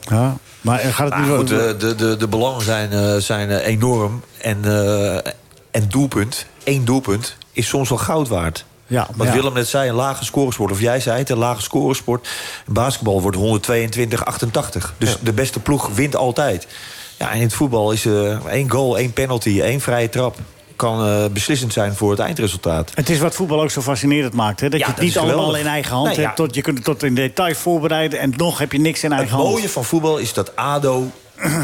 Ja, maar gaat het Maar niet goed, de, de, de, de belangen zijn, eh, zijn eh, enorm. En, eh, en doelpunt, één doelpunt, is soms wel goud waard. Ja, Wat ja. Willem net zei, een lage scoresport. Of jij zei het, een lage scoresport. Basketbal wordt 122, 88. Dus de beste ploeg wint altijd. Ja, en in het voetbal is eh één goal, één penalty, één vrije trap... kan eh, beslissend zijn voor het eindresultaat. Het is wat voetbal ook zo fascinerend maakt. Hè? Dat Ja, je het niet allemaal in eigen hand Nee, hebt. Tot, je kunt het tot in detail voorbereiden. En nog heb je niks in Het eigen hand. mooie van voetbal is dat ADO...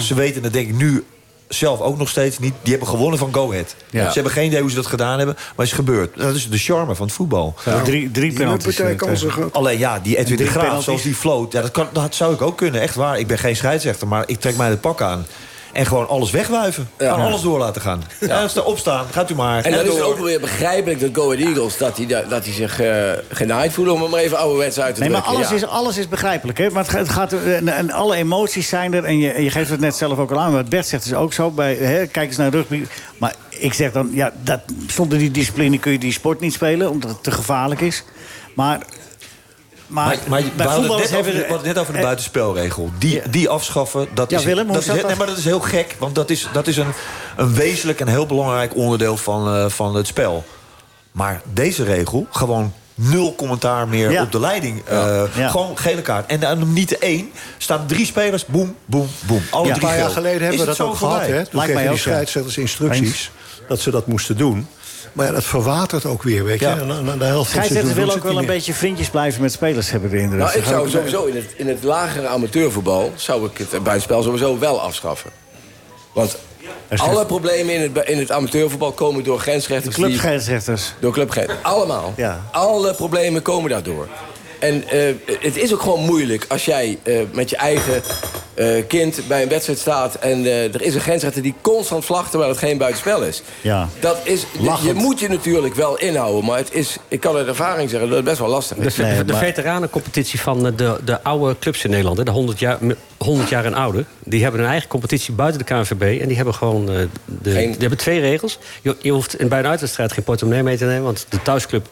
ze weten, dat denk ik nu zelf ook nog steeds niet... die hebben gewonnen van Go Ahead. Ja. Ze hebben geen idee hoe ze dat gedaan hebben, maar het is gebeurd. Dat is de charme van het voetbal. Ja. Drie, drie penalties. eh. Alleen ja, die Edwin de Graaf, penalties. zoals die floot... Ja, dat, kan, dat zou ik ook kunnen, echt waar. Ik ben geen scheidsrechter, maar ik trek mij het pak aan. En gewoon alles wegwuiven. Ja. En alles door laten gaan. Ja. sta opstaan, gaat u maar. En dan is ook weer begrijpelijk dat Go Ahead Eagles... dat die, dat die zich eh genaaid voelen, om maar even ouderwets uit te Nee, maar alles, Ja. is, alles is begrijpelijk. Hè? Maar het gaat, het gaat, en, en alle emoties zijn er. En je, je geeft het net zelf ook al aan. Wat Bert zegt is ook zo. Bij, hè, kijk eens naar rugby. Maar ik zeg dan, ja, dat, zonder die discipline kun je die sport niet spelen. Omdat het te gevaarlijk is. Maar... Maar, Maar, maar bij we hadden net over, we hadden net over de eh, buitenspelregel. Die, die afschaffen, dat Ja, is, Willem, hoe dat zat is, dat? nee, maar dat is heel gek. Want dat is, dat is een, een wezenlijk en heel belangrijk onderdeel van, eh, van het spel. Maar deze regel, gewoon nul commentaar meer Ja. op de leiding. eh, Ja. Gewoon gele kaart. En dan niet de één, staan drie spelers, boem, boem, boem. Alle Ja, Een drie paar jaar geleden hebben Is we dat zo ook gehad. Hè? Toen Lijkt kregen mij die scheidsrechters instructies dat ze dat moesten doen. Maar ja, dat verwatert ook weer, weet je. Ja. De helft van doen ook wel een beetje vriendjes blijven met spelers, hebben we de indruk. Nou, ik zou sowieso in het, in het lagere amateurvoetbal... zou ik het buitenspel sowieso wel afschaffen. Want alle problemen in het, in het amateurvoetbal komen door grensrechters... clubscheidsrechters. Door clubgrens. Allemaal. Ja. Alle problemen komen daardoor. En eh, het is ook gewoon moeilijk als jij eh, met je eigen eh, kind bij een wedstrijd staat... en eh, er is een grensrechter die constant vlagt terwijl het geen buitenspel is. Ja. Dat is je moet je natuurlijk wel inhouden, maar het is, ik kan uit ervaring zeggen dat het best wel lastig De, is. de, de maar- veteranencompetitie van de, de oude clubs in Nederland, de 100 jaar, 100 jaar en ouder... die hebben een eigen competitie buiten de KNVB. En die hebben gewoon eh, de, Geen- die hebben twee regels. Je, je hoeft in, bij een uitwedstrijd geen portemonnee mee te nemen... want de thuisclub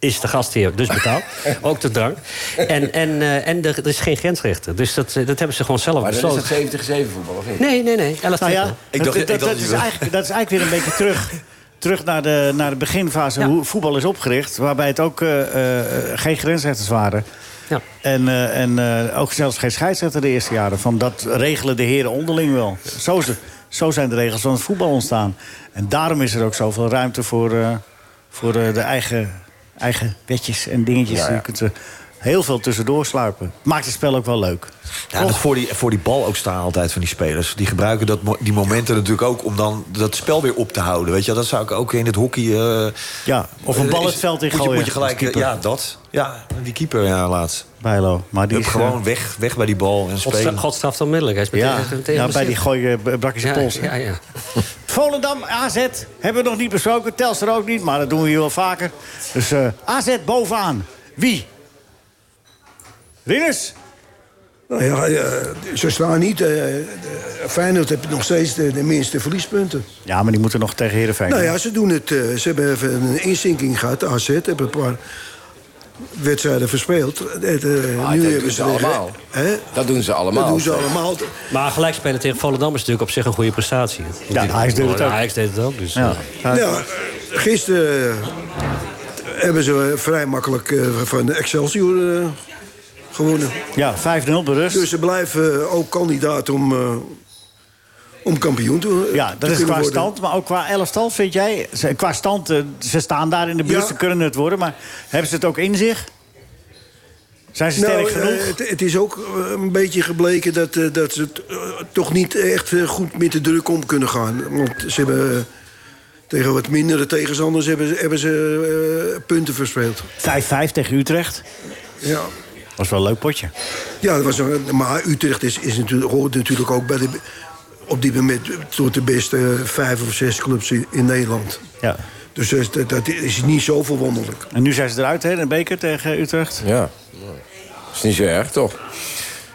is de gastheer, dus betaalt. Ook de drank. En, en, eh, en er, er is geen grensrechter. Dus dat, eh, dat hebben ze gewoon zelf Maar dan is besloten. het 70-7 voetbal, of niet? Nee, nee, nee. 11 Nou ja, Ik dacht- dat, dat, is eigenlijk, dat is eigenlijk weer een beetje terug, terug naar, de, naar de beginfase... Ja. hoe voetbal is opgericht, waarbij het ook eh, eh, geen grensrechters waren... Ja. En, eh, en eh, ook zelfs geen scheidsrechter de eerste jaren. Van dat regelen de heren onderling wel. Zo, is het- zo zijn de regels van het voetbal ontstaan. En daarom is er ook zoveel ruimte voor, eh, voor de eigen, eigen wetjes en dingetjes. Ja, ja. Je kunt er heel veel tussendoor sluipen. Maakt het spel ook wel leuk. Ja, dat voor, die, voor die bal ook staan altijd van die spelers. Die gebruiken dat, die momenten natuurlijk ook om dan dat spel weer op te houden. Weet je, dat zou ik ook in het hockey... eh, Ja, of een bal is- het veld in moet je, gooien moet je gelijk, ja, dat. Ja, die keeper, ja, laatst. Bijlo. Maar die is, gewoon eh, weg, weg bij die bal en God, spelen. God straft onmiddellijk. Hij is meteen, ja, meteen ja, bij die gooien brak je zijn ja, pols. ja, ja. Volendam, AZ, hebben we nog niet besproken. Telstar ook niet, maar dat doen we hier wel vaker. Dus eh, AZ bovenaan. Wie? Rinus? Nou ja, eh, ze staan niet. de- Feyenoord heeft nog steeds de, de minste verliespunten. Ja, maar die moeten nog tegen Heerenveen. Nou ja, ze doen het. eh, ze hebben even een inzinking gehad. AZ hebben een paar wedstrijden verspeeld. Het, eh, Ah, dat nu doen hebben ze allemaal. Hè? Dat doen ze allemaal. Dat doen ze allemaal. Maar gelijk spelen tegen Volendam is natuurlijk op zich een goede prestatie. Ja, Ajax deed het ook. Ajax deed het ook. Dus, Ja. Ja, eh, gisteren hebben ze vrij makkelijk van Excelsior eh, gewonnen. Ja, 5-0 berust. Dus ze blijven ook kandidaat om, eh, om kampioen te ja, te dat is qua worden. stand. Maar ook qua elftal, vind jij? Ze- Qua stand, eh, ze staan daar in de buurt, Ja. ze kunnen het worden. Maar hebben ze het ook in zich? Zijn ze sterk Nou, genoeg? eh, het, het is ook eh, een beetje gebleken dat, eh, dat ze het, eh, toch niet echt eh, goed met de druk om kunnen gaan. Want ze hebben eh, tegen wat mindere tegenstanders hebben, ze- hebben ze eh, punten verspeeld. 5-5 tegen Utrecht. Ja. Was wel een leuk potje. Ja, dat was een, maar Utrecht is, is natuurlijk, hoort natuurlijk ook bij de, op dit moment tot de beste vijf of zes clubs in, in Nederland. Ja. Dus dat, is niet zo verwonderlijk. En nu zijn ze eruit, hè, de beker tegen Utrecht. Ja. Is niet zo erg, toch?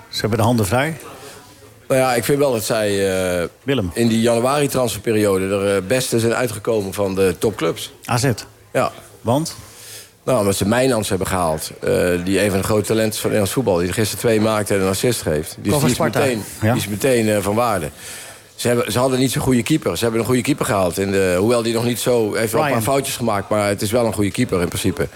Ze hebben de handen vrij. Nou ja, ik vind wel dat zij eh, Willem. in die januari-transferperiode... er eh, beste zijn uitgekomen van de topclubs. AZ. Ja. Want? Nou, omdat ze Mijnans hebben gehaald. eh, die een van de grote talenten van Nederlands voetbal. Die er gisteren twee maakte en een assist geeft. Die, die is Sparta. meteen, Ja. die is meteen eh, van waarde. Ze, hebben, ze hadden niet zo'n goede keeper. Ze hebben een goede keeper gehaald. En de, hoewel die nog niet zo... heeft wel een paar foutjes gemaakt. Maar het is wel een goede keeper in principe.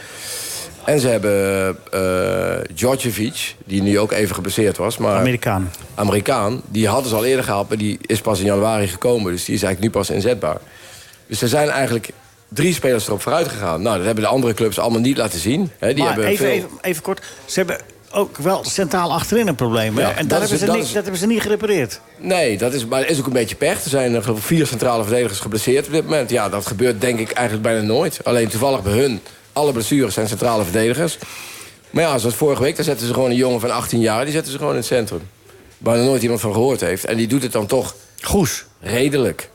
En ze hebben eh Djordjevic, die nu ook even geblesseerd was. Maar Amerikaan. Amerikaan, die hadden ze al eerder gehaald, maar die is pas in januari gekomen. Dus die is eigenlijk nu pas inzetbaar. Dus er zijn eigenlijk drie spelers erop vooruit gegaan. Nou, dat hebben de andere clubs allemaal niet laten zien. Hè, die maar hebben even, veel... even, even kort. Ze hebben ook wel centraal achterin een probleem. Ja, en dat daar hebben ze dat niet, is- dat hebben ze niet gerepareerd. Nee, dat is, maar is ook een beetje pech. Er zijn er geloof ik vier centrale verdedigers geblesseerd op dit moment. Ja, dat gebeurt denk ik eigenlijk bijna nooit. Alleen toevallig bij hun, alle blessures zijn centrale verdedigers. Maar ja, zoals vorige week, dan zetten ze gewoon een jongen van 18 jaar... die zetten ze gewoon in het centrum. Waar er nooit iemand van gehoord heeft. En die doet het dan toch Goes. redelijk.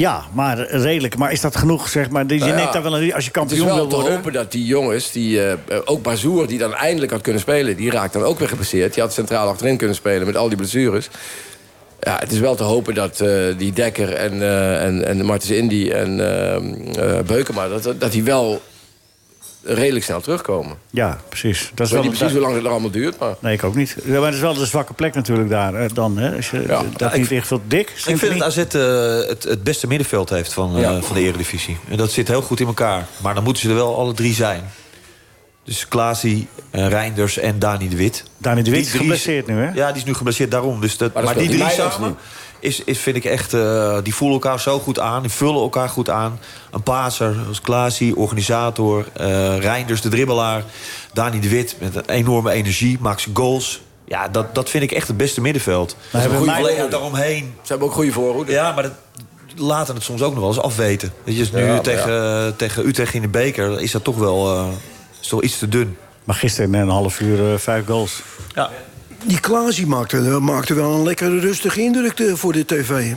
Ja, maar redelijk. Maar is dat genoeg, zeg maar? Je Nou ja, neemt daar wel een, als je Het is kampioen wel wil te worden. hopen dat die jongens, die, eh, ook Bazoer, die dan eindelijk had kunnen spelen... die raakt dan ook weer geblesseerd. Die had centraal achterin kunnen spelen met al die blessures. Ja, het is wel te hopen dat eh, die Dekker en, eh en, en Martens Indy en eh eh, Beukema... Dat, dat die wel redelijk snel terugkomen. Ja, precies. Dat Ik is weet wel niet precies hoe lang het er allemaal duurt, maar... Nee, ik ook niet. Ja, maar het is wel de zwakke plek natuurlijk daar dan. Hè? Als je Ja. dat Ja, niet ik- echt veel dik. Ik vind dat AZ eh, het, het beste middenveld heeft van, eh, Ja. van de Eredivisie. En dat zit heel goed in elkaar. Maar dan moeten ze er wel alle drie zijn. Dus Klaasie, eh, Reinders en Dani de Wit. Dani de Wit Die is geblesseerd nu, hè? Ja, die is nu geblesseerd daarom. Dus dat, Maar maar dan die drie samen is, is, vind ik echt... eh, die voelen elkaar zo goed aan. Die vullen elkaar goed aan. Een paser als Klaasie, organisator. eh Reinders, de dribbelaar. Dani de Wit met een enorme energie. Maakt zijn goals. Ja, dat, dat vind ik echt het beste middenveld. Maar hebben Goede daaromheen. Ze hebben ook goede voorhoede. Ja, maar dat, laten het soms ook nog wel eens afweten. Weet je, dus nu Ja, maar tegen, tegen Utrecht in de beker is dat toch wel, eh, is toch iets te dun. Maar gisteren in een half uur eh, vijf goals. Ja. Die Klaas maakte, maakte wel een lekkere rustige indruk eh, voor de tv.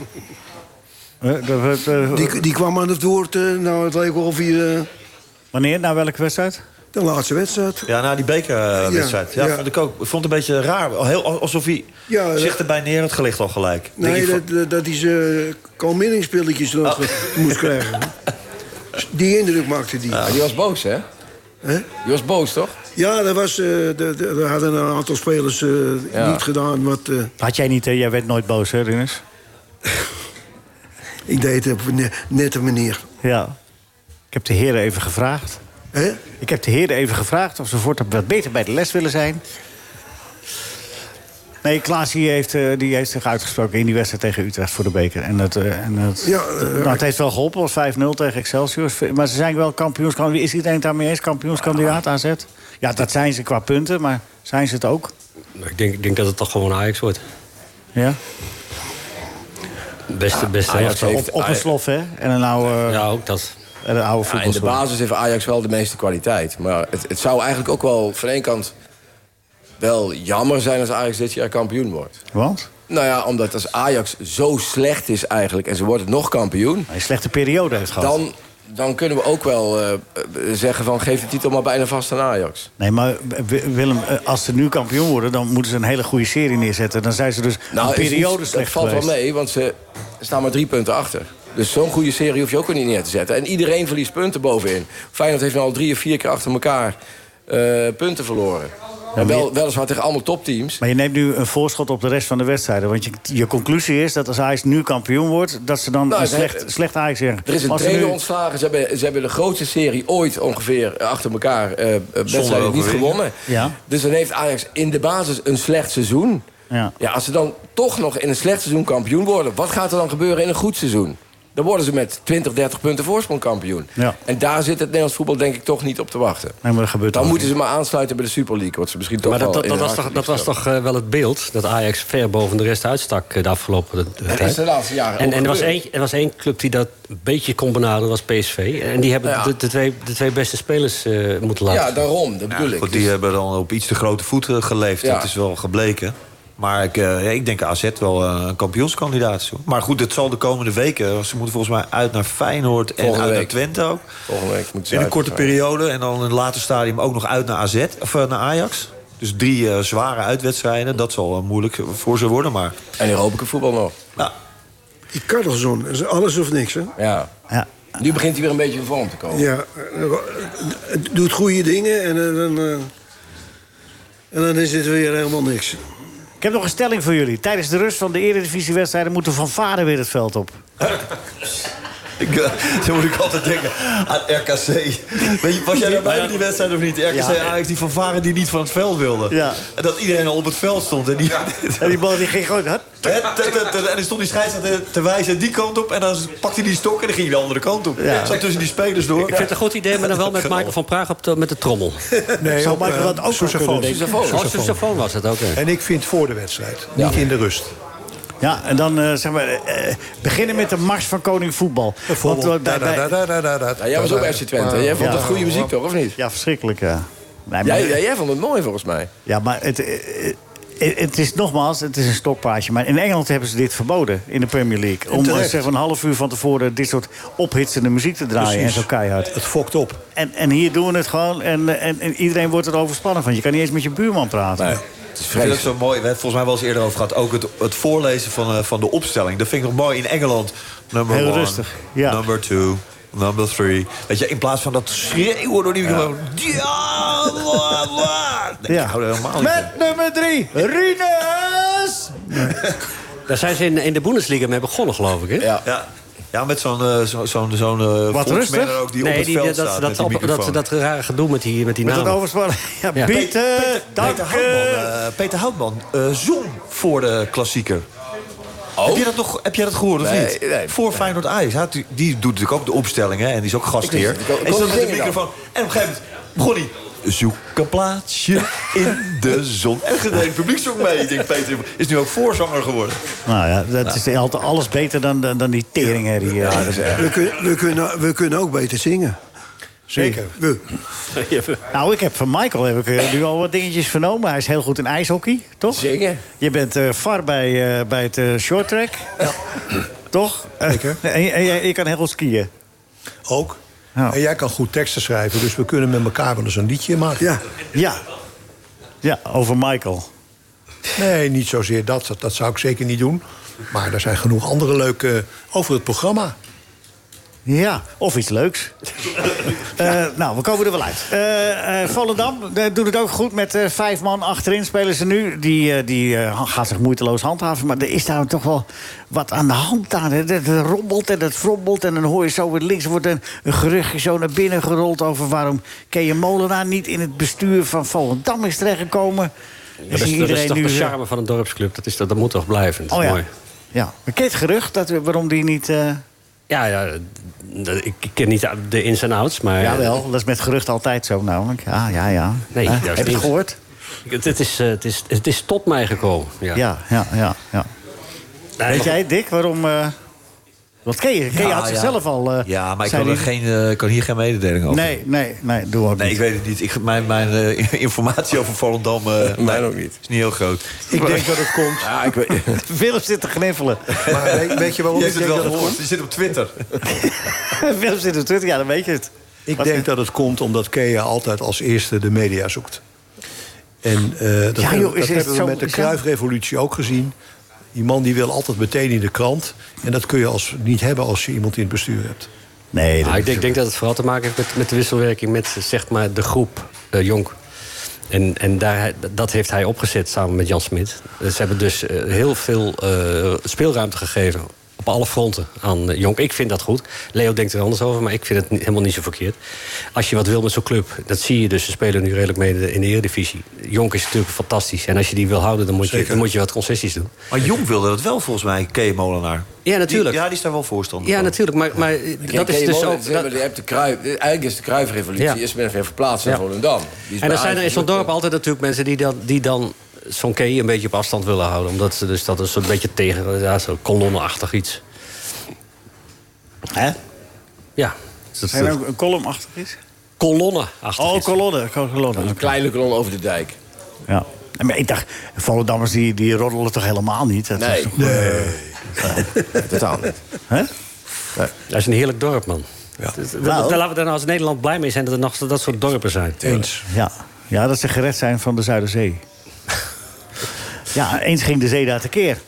Eh, dat- dat- Die, die kwam aan het woord, eh, nou het leek wel of hij... wanneer? Na welke wedstrijd? de laatste wedstrijd. Ja, na die bekerwedstrijd. Ja, Ja, ja. Vond ik ook. Vond het een beetje raar. Heel, alsof hij Ja, zich erbij neer had gelegd al gelijk. Denk Nee, van- dat, dat, dat hij zijn kalmeringspilletjes nog moest krijgen. Die indruk maakte die. Maar die was boos, hè? Hè? Die was boos, toch? Ja, er, was, eh, de, de- er hadden een aantal spelers eh, Ja. niet gedaan wat... eh, Had jij niet, eh, jij werd nooit boos, hè, Rinus? ik deed het op een ne- nette manier. Ja. Ik heb de heren even gevraagd. Hè? Ik heb de heren even gevraagd of ze voortaan wat beter bij de les willen zijn. Nee, Klaas die heeft, eh, die heeft zich uitgesproken in die wedstrijd tegen Utrecht voor de beker. En dat, eh, en dat, Ja, eh, nou, het heeft wel geholpen, was 5-0 tegen Excelsior. Maar ze zijn wel kampioenskandidaat. Is iedereen het daarmee eens, kampioenskandidaat AZ? Ja, dat zijn ze qua punten, maar zijn ze het ook? Ik denk, ik denk dat het toch gewoon Ajax wordt. Ja? Beste, beste Ajax heeft- Op, op een slof, hè? En een oude, Ja, ook dat. en een oude Ja, in de basis heeft Ajax wel de meeste kwaliteit. Maar het, het zou eigenlijk ook wel van één kant wel jammer zijn als Ajax dit jaar kampioen wordt. Want? Nou ja, omdat als Ajax zo slecht is eigenlijk en ze worden nog kampioen... Hij een slechte periode heeft gehad. dan, dan kunnen we ook wel eh, zeggen van geef de titel maar bijna vast aan Ajax. Nee, maar Willem, eh, als ze nu kampioen worden... dan moeten ze een hele goede serie neerzetten. Dan zijn ze dus Nou, een is periode slecht Dat valt geweest. wel mee, want ze staan maar drie punten achter. Dus zo'n goede serie hoef je ook weer niet neer te zetten. En iedereen verliest punten bovenin. Feyenoord heeft nu al drie of vier keer achter elkaar eh, punten verloren. En wel, weliswaar tegen allemaal topteams. Maar je neemt nu een voorschot op de rest van de wedstrijden. Want je, je conclusie is dat als Ajax nu kampioen wordt... dat ze dan Nou, een slecht, slecht Ajax zeggen. Er is een Als ze trainer nu- ontslagen. Ze hebben, ze hebben de grootste serie ooit ongeveer eh, achter elkaar wedstrijden niet gewonnen. Ja. Dus dan heeft Ajax in de basis een slecht seizoen. Ja. Ja, als ze dan toch nog in een slecht seizoen kampioen worden... wat gaat er dan gebeuren in een goed seizoen? Dan worden ze met 20, 30 punten voorsprong kampioen. Ja. En daar zit het Nederlands voetbal denk ik toch niet op te wachten. Nee, maar dat gebeurt Dan moeten niet. ze maar aansluiten bij de Super League. Wat ze misschien toch Maar dat, wel dat, dat was toch, dat was toch eh, wel het beeld dat Ajax ver boven de rest uitstak eh, de afgelopen tijd. is de laatste jaren En, er, was één, er was één club die dat een beetje kon benaderen, dat was PSV. En die hebben Ja. de, de, twee, de twee beste spelers eh, moeten laten. Ja, daarom. Dat bedoel ik. Goed, die Dus- hebben dan op iets te grote voet eh, geleefd. Ja. Dat is wel gebleken. Maar ik, eh, ja, ik denk AZ wel eh, een kampioenskandidaat is. Maar goed, het zal de komende weken... ze moeten volgens mij uit naar Feyenoord en Volgende uit naar. Twente ook. Volgende week moeten ze In een korte periode. En dan in een later stadium ook nog uit naar AZ. Of eh, naar Ajax. Dus drie eh, zware uitwedstrijden. Dat zal moeilijk voor ze worden. Maar En Europa Cup voetbal nog. nou, Die Carlson, alles of niks, hè? Ja. Ja. Nu begint hij weer een beetje in vorm te komen. Ja, het doet goede dingen en dan, en dan is het weer helemaal niks. Ik heb nog een stelling voor jullie. Tijdens de rust van de eredivisiewedstrijden... moet de Van Vader weer het veld op. ik, eh, zo moet ik altijd denken aan RKC. Weet je, was jij daarbij bij die wedstrijd of niet? RKC Ja. Ajax, die van Varen die niet van het veld wilde. Ja. En dat iedereen al op het veld stond. En die, En die bal die ging gewoon... Hè, En dan stond die scheidsrechter te wijzen die kant op. En dan pakte hij die stok en dan ging hij de andere kant op. Ja. Zat tussen die spelers door. Ik vind het een goed idee, maar dan wel met Michael van Praag op de, met de trommel. Nee, Zou Michael eh, dat ook sousaphone. kunnen, denk ik? Sousaphone. Oh, was het ook. En ik vind voor de wedstrijd, niet in de rust. Ja, en dan eh, zeg maar, eh, beginnen met de mars van koning voetbal. Want, eh, bij- bij- Ja, jij was ook FC Twente. Jij vond Ja. het goede muziek toch, of niet? ja, verschrikkelijk, ja. Nee, maar- Jij, vond het mooi volgens mij. Ja, maar het, eh, eh, het is nogmaals, het is een stokpaardje. Maar in Engeland hebben ze dit verboden in de Premier League. Om eh, zeg, een half uur van tevoren dit soort ophitsende muziek te draaien. Precies. En zo keihard. Het fokt op. En, en hier doen we het gewoon. En, eh, en, en iedereen wordt er overspannen van. Je kan niet eens met je buurman praten. Het is vreselijk zo mooi. We hebben het volgens mij wel eens eerder over gehad. Ook het, het voorlezen van, eh, van de opstelling. Dat vind ik nog mooi in Engeland. Number Heel one, rustig, ja. Number two, number three. Weet je, in plaats van dat schreeuwen door die microfoon. Ja, wa, wa. Nee, Ja. ik hou er helemaal niet van. Met nummer drie, Rinus! Daar zijn ze in, in de Bundesliga mee begonnen, geloof ik. Hè? Ja. Ja. Ja, met zo'n eh, zo, zo'n zo'n eh, volksman rustig? er ook die op Nee, het die, veld dat, staat dat, met die op- dat, dat rare gedoe met die, met die Met dat namen. overspannen. Ja, Ja. Pieter, dank Peter Houtman, eh, Peter Houtman eh, zong voor de klassieker. Heb, je dat nog, heb jij dat gehoord of Nee, niet? nee. voor Feyenoord Ajax. Hij had- Die doet natuurlijk ook de opstelling hè, en die is ook gastheer. Ik het. Ik En zat kon met de microfoon. En op een gegeven moment begon hij... Zoek een plaatsje in de zon. En het hele publiek zong mee. Ik denk, Peter is nu ook voorzanger geworden. Nou ja, dat is altijd alles beter dan, dan, dan die teringherrie. Ja, We, kun- we, kunnen, we kunnen ook beter zingen. Zeker. We. Nou, ik heb van Michael heb ik, eh, nu al wat dingetjes vernomen. Hij is heel goed in ijshockey, toch? Zeker. Je bent eh var bij, eh, bij het eh short track. Toch? Eh, Zeker. en je, en je, je kan heel goed skiën. Ook. Ja. En jij kan goed teksten schrijven, dus we kunnen met elkaar wel eens een liedje maken. Ja. Ja. Ja, over Michael. Nee, niet zozeer dat, dat. Dat zou ik zeker niet doen. Maar er zijn genoeg andere leuke over het programma. Ja, of iets leuks. Eh, nou, we komen er wel uit. Eh eh, Volendam doet het ook goed met eh, vijf man achterin spelen ze nu. Die, eh, die eh, gaat zich moeiteloos handhaven. Maar er is daar toch wel wat aan de hand daar. Het, rommelt en het frommelt. En dan hoor je zo weer links wordt een, een geruchtje zo naar binnen gerold... over waarom Kees Molenaar niet in het bestuur van Volendam is terechtgekomen. Ja, dat, is, dat is toch de charme van een dorpsclub. Dat, is, dat, dat moet toch blijven. Dat is Oh ja. mooi. Ja, maar het gerucht dat, waarom die niet... Ja, ja, ik ken niet de ins en outs, maar... Jawel, dat is met gerucht altijd zo namelijk. Ja, ja, ja. Nee, Heb je het gehoord? Het, is, eh, het, is, het is tot mij gekomen. Ja. Ja, ja, ja. ja. Weet jij, Dick, waarom... eh wat ken je? Ken je Ja, had ja. zichzelf al... eh, Ja, maar ik kan, die- geen, eh, kan hier geen mededeling over. Nee, nee, nee, doe ook Nee, ik weet het niet. Ik, mijn mijn eh, informatie over Volendam eh, Mij ook niet. is niet heel groot. Ik denk dat het komt. Ja, ik weet... Willem zit te gniffelen. Maar weet, weet je waarom Je ik denk wel dat het komt? Je zit op Twitter. Willem zit op Twitter, ja, dan weet je het. Ik Wat- denk dat het komt omdat Kea altijd als eerste de media zoekt. En eh, dat, Ja, hebben, joh, is dat het hebben we zo- met de Kruifrevolutie ook gezien. Die man die wil altijd meteen in de krant. En dat kun je als, niet hebben als je iemand in het bestuur hebt. Nee, dat Nou, ik denk, denk dat het vooral te maken heeft met, met de wisselwerking met zeg maar, de groep eh, Jonk. En, en daar, dat heeft hij opgezet samen met Jan Smit. Ze hebben dus eh, heel veel eh, speelruimte gegeven op alle fronten aan eh, Jonk. Ik vind dat goed. Leo denkt er anders over, maar ik vind het helemaal niet zo verkeerd. Als je wat wil met zo'n club, dat zie je dus. Ze spelen nu redelijk mee in de, Eredivisie. Jonk is natuurlijk fantastisch. En als je die wil houden, dan moet, je, dan moet je wat concessies doen. Maar Jong wilde dat wel volgens mij, Kees Molenaar. Ja, natuurlijk. Die, ja, die is daar wel voorstander Ja, van. natuurlijk. Maar, maar dat is dus ook... Je hebt de Kruif, eigenlijk is de Kruifrevolutie Ja. is men even verplaatst naar Ja. Volendam. Die is En er zijn er in zo'n dorp altijd natuurlijk mensen die dan, die dan zo'n key een beetje op afstand willen houden. Omdat ze dus dat is een beetje tegen, ja, zo kolonnenachtig iets. Hè? Ja. Dat Zijn er is ook een columnachtig is? kolonnenachtig Oh, iets. kolonne. kolonne. Een kleine kolon over de dijk. Ja. En Maar ik dacht, Volendammers die, die roddelen toch helemaal niet? Dat Nee. is toch- Totaal niet. Hè? Dat is een heerlijk dorp, man. Ja. Dus, Nou. Laten we daar nou als Nederland blij mee zijn dat er nog dat soort dorpen zijn. Eens. Ja. ja, dat ze gered zijn van de Zuiderzee. Ja, eens ging de zee daar tekeer.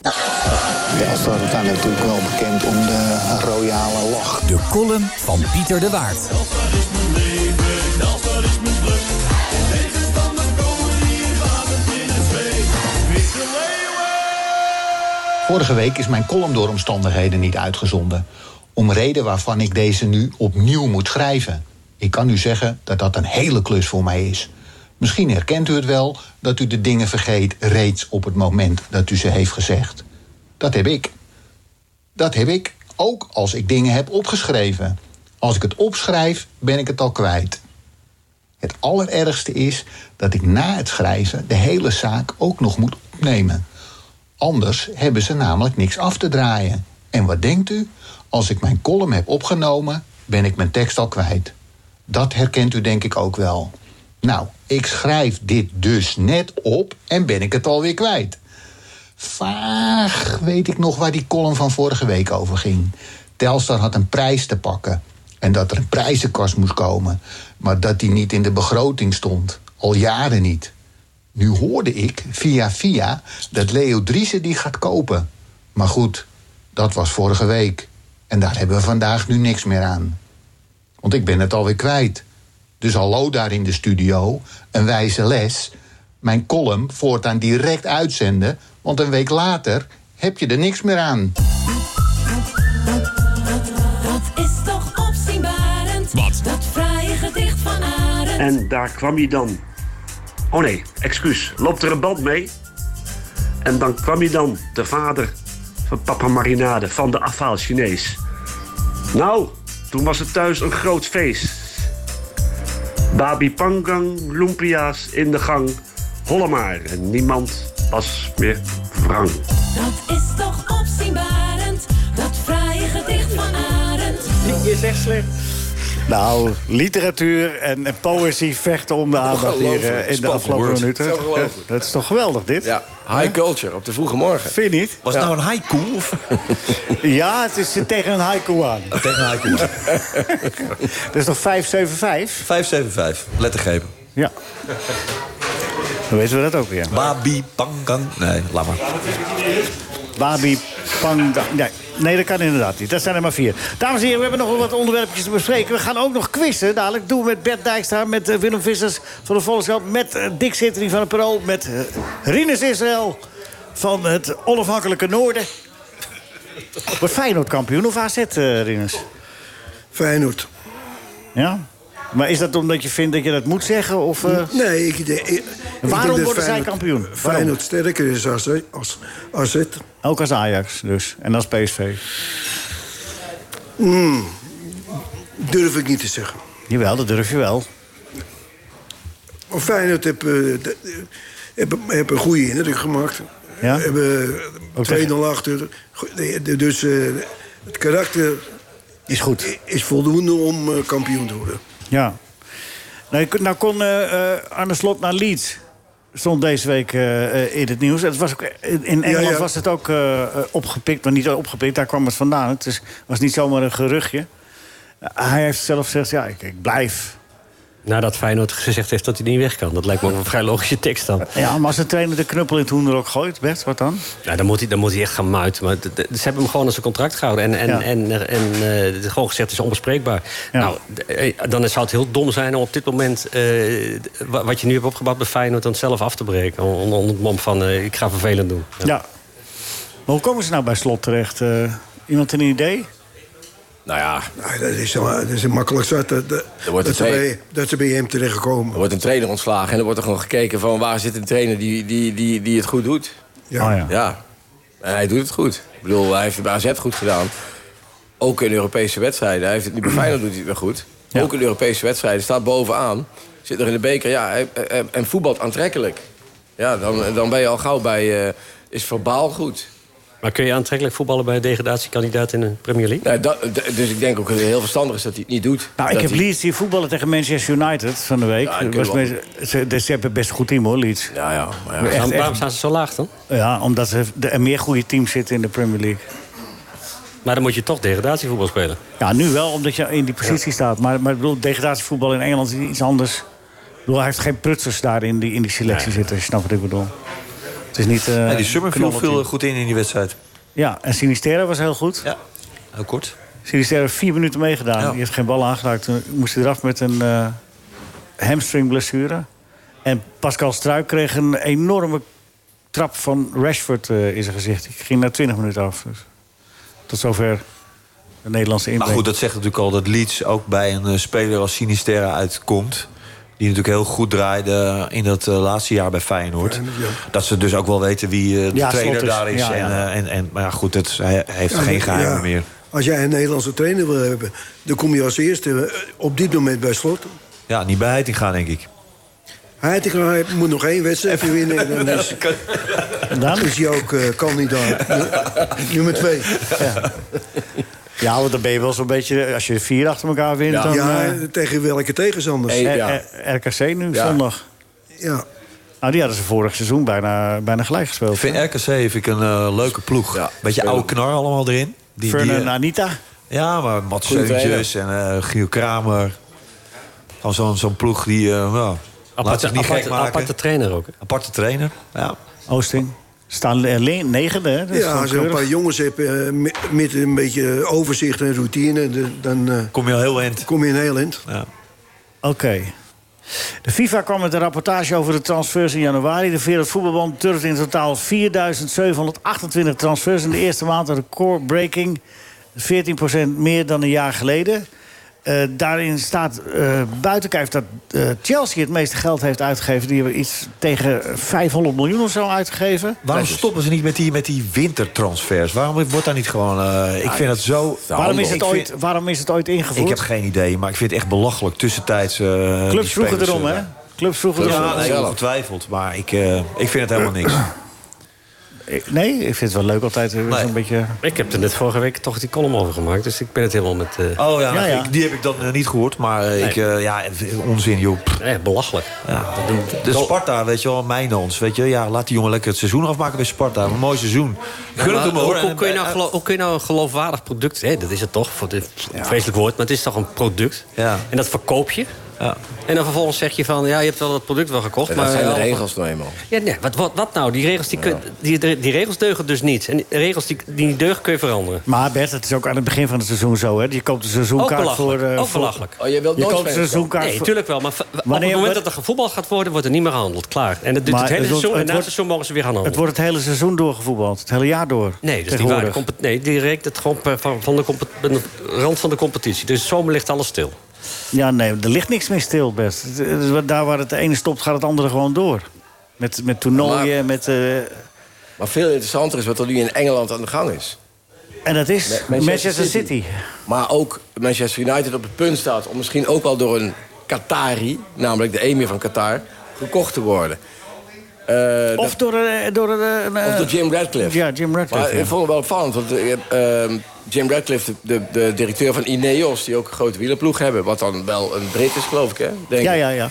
Telstar staat natuurlijk wel bekend om de royale lach. De column van Pieter de Waard. Vorige week is mijn column door omstandigheden niet uitgezonden. Om reden waarvan ik deze nu opnieuw moet schrijven. Ik kan u zeggen dat dat een hele klus voor mij is. Misschien herkent u het wel dat u de dingen vergeet reeds op het moment dat u ze heeft gezegd. Dat heb ik. Dat heb ik ook als ik dingen heb opgeschreven. Als ik het opschrijf, ben ik het al kwijt. Het allerergste is dat ik na het schrijven de hele zaak ook nog moet opnemen. Anders hebben ze namelijk niks af te draaien. En wat denkt u? Als ik mijn column heb opgenomen, ben ik mijn tekst al kwijt. Dat herkent u denk ik ook wel. Nou, ik schrijf dit dus net op en ben ik het alweer kwijt. Vaag weet ik nog waar die column van vorige week over ging. Telstar had een prijs te pakken. En dat er een prijzenkast moest komen. Maar dat die niet in de begroting stond. Al jaren niet. Nu hoorde ik via via dat Leo Driessen die gaat kopen. Maar goed, dat was vorige week. En daar hebben we vandaag nu niks meer aan. Want ik ben het alweer kwijt. Dus hallo daar in de studio, een wijze les. Mijn column voortaan direct uitzenden, want een week later heb je er niks meer aan. Dat is toch opzienbarend. Wat? Dat fraaie gedicht van Arend. En daar kwam hij dan. Oh nee, excuus. Loopt er een band mee? En dan kwam hij dan, de vader van papa Marinade, van de afhaal Chinees. Nou, toen was het thuis een groot feest. Babi Pangang, lumpia's in de gang. Holle maar, en niemand was meer wrang. Dat is toch opzienbarend. Dat fraaie gedicht van Arend. Je zegt slecht. Nou, literatuur en, en poëzie vechten om de aandacht hier eh, in de afgelopen minuten. Zo Dat is toch geweldig, dit? Ja, high culture op de vroege morgen. Vind je niet? Was het nou een haiku? Of? Ja, het is tegen een haiku aan. Tegen een haiku. Dat is toch 575? 575, lettergrepen. Ja. Dan weten we dat ook weer. Babi, pangang. Nee, laat maar. Babi, Panga... Nee, nee, dat kan inderdaad niet. Dat zijn er maar vier. Dames en heren, we hebben nog wel wat onderwerpjes te bespreken. We gaan ook nog quizzen dadelijk. Doen we met Bert Dijkstra, met eh, Willem Vissers van de Volkskrant... met eh, Dick Zittering van het Parool, met eh, Rinus Israël van het onafhankelijke Noorden. Wordt Feyenoord kampioen of AZ, Rinus? Feyenoord. Ja? Maar is dat omdat je vindt dat je dat moet zeggen? Of, eh, Nee, ik, denk- ik, ik Waarom worden zij kampioen? Waarom? Feyenoord sterker is als, als AZ. Ook als Ajax dus. En als PSV. Hmm, durf ik niet te zeggen. Jawel, dat durf je wel. Maar Feyenoord heeft, eh, een goede indruk gemaakt. Ja? Hebben Ook 2-0 achter. Dus eh, het karakter is, goed. is voldoende om kampioen te worden. Ja. Nou, nou kon eh, eh, Arne Slot naar Leeds. Stond deze week eh, in het nieuws. Het was ook, in Engeland ja. was het ook opgepikt, maar niet opgepikt. Daar kwam het vandaan. Het is, was niet zomaar een geruchtje. Hij heeft zelf gezegd, ja, ik, ik blijf. Nadat Feyenoord gezegd heeft dat hij niet weg kan. Dat lijkt me ook een vrij logische tekst dan. Ja, maar als de trainer de knuppel in het hoenderok gooit, Bert, wat dan? Ja, dan moet hij, dan moet hij echt gaan muiten. Maar ze hebben hem gewoon aan zijn contract gehouden. En, en, Ja. en, en het is gewoon gezegd, het is onbespreekbaar. Nou, eh, dan zou het heel dom zijn om op dit moment... eh, wa- wat je nu hebt opgebouwd bij Feyenoord... dan zelf af te breken. Onder, onder het mom van, ik ga vervelend doen. Ja. Maar hoe komen ze nou bij slot terecht? Iemand een idee? Nou ja, Nou, dat, is, dat is makkelijk zat dat, dat, Er wordt dat, ze een bij, dat ze bij hem er wordt een trainer ontslagen en er wordt er gewoon gekeken van waar zit een trainer die, die, die, die het goed doet. Ja. Oh, ja. Ja, en hij doet het goed. Ik bedoel, hij heeft het bij AZ goed gedaan. Ook in Europese wedstrijden. Hij heeft het nu bij Feyenoord doet hij het weer goed. Ja. Ook in Europese wedstrijden. Staat bovenaan. Zit nog in de beker. Ja, en voetbalt aantrekkelijk. Ja, dan, dan ben je al gauw bij... eh, is verbaal goed. Maar kun je aantrekkelijk voetballen bij een degradatiekandidaat in de Premier League? Nee, dat, dus ik denk ook dat het heel verstandig is dat hij het niet doet. Nou, ik heb hij- Leeds hier voetballen tegen Manchester United van de week. Ja, Was ze, ze hebben best een goed team hoor, Leeds. Ja, ja. Maar ja. Echt, Waarom, staan ze zo laag dan? Ja, omdat er, er meer goede teams zitten in de Premier League. Maar dan moet je toch degradatievoetbal spelen. Ja, nu wel, omdat je in die positie staat. Maar, maar ik bedoel, degradatievoetbal in Engeland is iets anders. Ik bedoel, hij heeft geen prutsers daar in die, in die selectie zitten, als je snapt wat ik bedoel. Het is niet... eh, Ja, die Summerfield knallerteam. viel goed in in die wedstrijd. Ja, en Sinistera was heel goed. Ja, heel kort. Sinistera heeft vier minuten meegedaan. Ja. Die heeft geen bal aangeraakt. Toen moest hij eraf met een eh hamstringblessure. En Pascal Struik kreeg een enorme trap van Rashford eh, in zijn gezicht. Die ging na 20 minuten af. Dus tot zover de Nederlandse Maar inbreng. goed, dat zegt natuurlijk al dat Leeds ook bij een speler als Sinisterra uitkomt. Die natuurlijk heel goed draaide in dat eh, laatste jaar bij Feyenoord. Dat ze dus ook wel weten wie eh, de Ja, trainer is. daar is. Ja, ja. En, eh, en, en, maar ja, goed, het, hij heeft Ja, geen geheimen ja. meer. Als jij een Nederlandse trainer wil hebben... dan kom je als eerste op dit moment bij slot. Ja, niet bij Heiting gaan, denk ik. Heitinga hij moet nog één wedstrijd winnen. En dan is, En dan? is hij ook kandidaat. Nummer twee. Ja, want dan ben je wel zo'n beetje... Als je vier achter elkaar wint, Ja. dan... ja, eh, tegen welke tegenstanders? Hey. eh, ja. eh, RKC nu, Ja. zondag. Ja. Nou, die hadden ze vorig seizoen bijna, bijna gelijk gespeeld. Ik vind RKC vind ik een leuke ploeg. Ja, Beetje oude knar allemaal erin. Die, die, en Anita. ja, maar Mats Seuntjes en eh Giel Kramer. Gewoon zo'n zo'n ploeg die... eh nou, laat Aparte, zich niet aparte, gek maken. aparte trainer ook. hè? Aparte trainer. Ja. Oosting. Staan eh, le- negende, hè? Dat Ja, als je een paar jongens hebt eh, met- een beetje overzicht en routine... de- dan eh, Kom je al heel eind. kom je een heel eind. Ja. Oké. De FIFA kwam met een rapportage over de transfers in januari. De Wereldvoetbalbond durfde in totaal 4.728 transfers in de eerste maand. Een record-breaking. 14% meer dan een jaar geleden. Eh, daarin staat eh buiten kijf dat eh, Chelsea het meeste geld heeft uitgegeven. Die hebben iets tegen 500 miljoen of zo uitgegeven. Waarom stoppen ze niet met die, met die wintertransfers? Waarom wordt daar niet gewoon... eh, ik vind het zo... Waarom is, het vind- ooit, waarom is het ooit ingevoerd? Ik heb geen idee, maar ik vind het echt belachelijk tussentijds... eh, Clubs vroegen erom, hè? Clubs vroegen erom. Ja, ongetwijfeld. Maar ik, eh, ik vind het helemaal niks. Nee, ik vind het wel leuk altijd. eh, Zo'n beetje... Ik heb er net vorige week toch die column over gemaakt. Dus ik ben het helemaal met... eh, Oh ja, Ja, ja. Ik, die heb ik dan eh, niet gehoord. Maar eh, ik, eh, ja, onzin joh. Pff, Nee, belachelijk. Ja, de Sparta, weet je wel, Mijnans. Weet je, ja, laat die jongen lekker het seizoen afmaken bij Sparta. Een mooi seizoen. Gun het hem hoor. hoe, hoe En- kun je nou hoe kun je nou een geloofwaardig product... Hè, dat is het toch, voor dit vreselijk woord... maar het is toch een product. Ja. En dat verkoop je. Ja. En dan vervolgens zeg je van... ja, je hebt wel dat product wel gekocht, En maar... zijn de regels nou eenmaal. Ja, nee, wat, wat, wat nou? Die regels, die, kun- die, die regels deugen dus niet. En die regels die, die niet deugen kun je veranderen. Maar Bert, het is ook aan het begin van het seizoen zo. Hè? Je koopt een seizoenkaart voor... eh, ook voor- belachelijk. Oh, je wilt Je nooit koopt een seizoenkaart Nee, voor- natuurlijk wel. Maar v- op Wanneer- het moment dat er gevoetbald gaat worden... wordt er niet meer gehandeld. Klaar. En dat duurt Maar het hele het wordt- seizoen. En het na het seizoen mogen ze weer gaan handelen. Het wordt het hele seizoen doorgevoetbald. Het hele jaar door. Nee. De tegenwoordig. compe- nee, die rekent het van, van de, bij de rand van de competitie. Dus zomer ligt alles stil. Ja, nee, er ligt niks meer stil, best. Daar waar het ene stopt, gaat het andere gewoon door. Met, met toernooien, met... eh, Maar veel interessanter is wat er nu in Engeland aan de gang is. en dat is Ma- Manchester, City. Maar ook Manchester United op het punt staat... om misschien ook wel door een Qatari, namelijk de emir van Qatar... gekocht te worden. Eh, Of dat- door, een- door een, of eh, door Jim Radcliffe. Ja, Jim Radcliffe. Maar ja. ik vond het wel opvallend, want eh, eh, Jim Radcliffe, de, de, directeur van Ineos... die ook een grote wielerploeg hebben, wat dan wel een Brit is, geloof ik, hè? Denk Ja, ja, ja.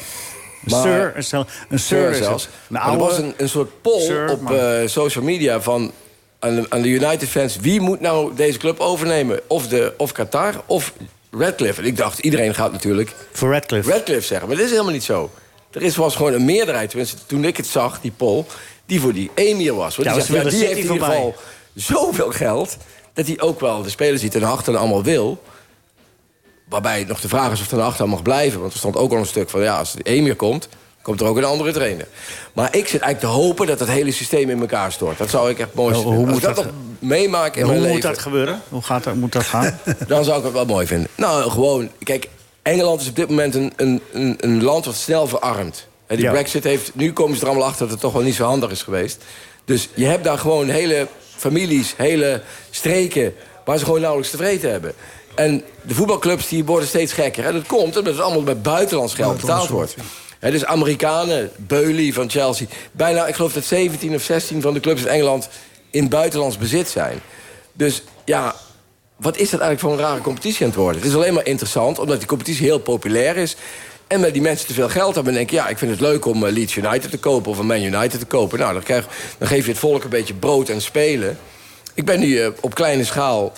Maar- Sir, een, Sir, Sir is zelfs. Een er was een, een soort poll Sir, op eh, social media van, aan, de, aan de United-fans... wie moet nou deze club overnemen? Of, de, of Qatar of Radcliffe? En ik dacht, iedereen gaat natuurlijk Voor Radcliffe. Radcliffe zeggen. Maar dat is helemaal niet zo. Er is, was gewoon een meerderheid, tenminste toen ik het zag, die poll... die voor die emir was. Want Ja, die, ze zegt, ja, die heeft in ieder geval zoveel geld... dat hij ook wel de spelers die ten achter allemaal wil... Waarbij nog de vraag is of Ten Achter mag blijven. Want er stond ook al een stuk van, ja, als de Emir komt... komt er ook een andere trainer. Maar ik zit eigenlijk te hopen dat het hele systeem in elkaar stort. Dat zou ik echt mooi Hoe- vinden. hoe moet dat dat- meemaak in Hoe mijn moet leven... dat gebeuren? Hoe gaat dat, moet dat gaan? dan zou ik het wel mooi vinden. Nou, gewoon, kijk, Engeland is op dit moment een, een, een, een land wat snel verarmt. Hè, die Ja. brexit heeft, nu komen ze er allemaal achter dat het toch wel niet zo handig is geweest. Dus je hebt daar gewoon hele families, hele streken... waar ze gewoon nauwelijks tevreden hebben. En de voetbalclubs die worden steeds gekker. En dat komt omdat het allemaal met buitenlands geld betaald wordt. Hè, dus Amerikanen, Beuly van Chelsea... bijna, ik geloof dat 17 of 16 van de clubs in Engeland... in buitenlands bezit zijn. Dus ja, wat is dat eigenlijk voor een rare competitie aan het worden? Het is alleen maar interessant, omdat die competitie heel populair is. En met die mensen te veel geld hebben, denk ik... ja, ik vind het leuk om eh, Leeds United te kopen of een Man United te kopen. Nou, dan, krijg, dan geef je het volk een beetje brood en spelen. Ik ben nu eh, op kleine schaal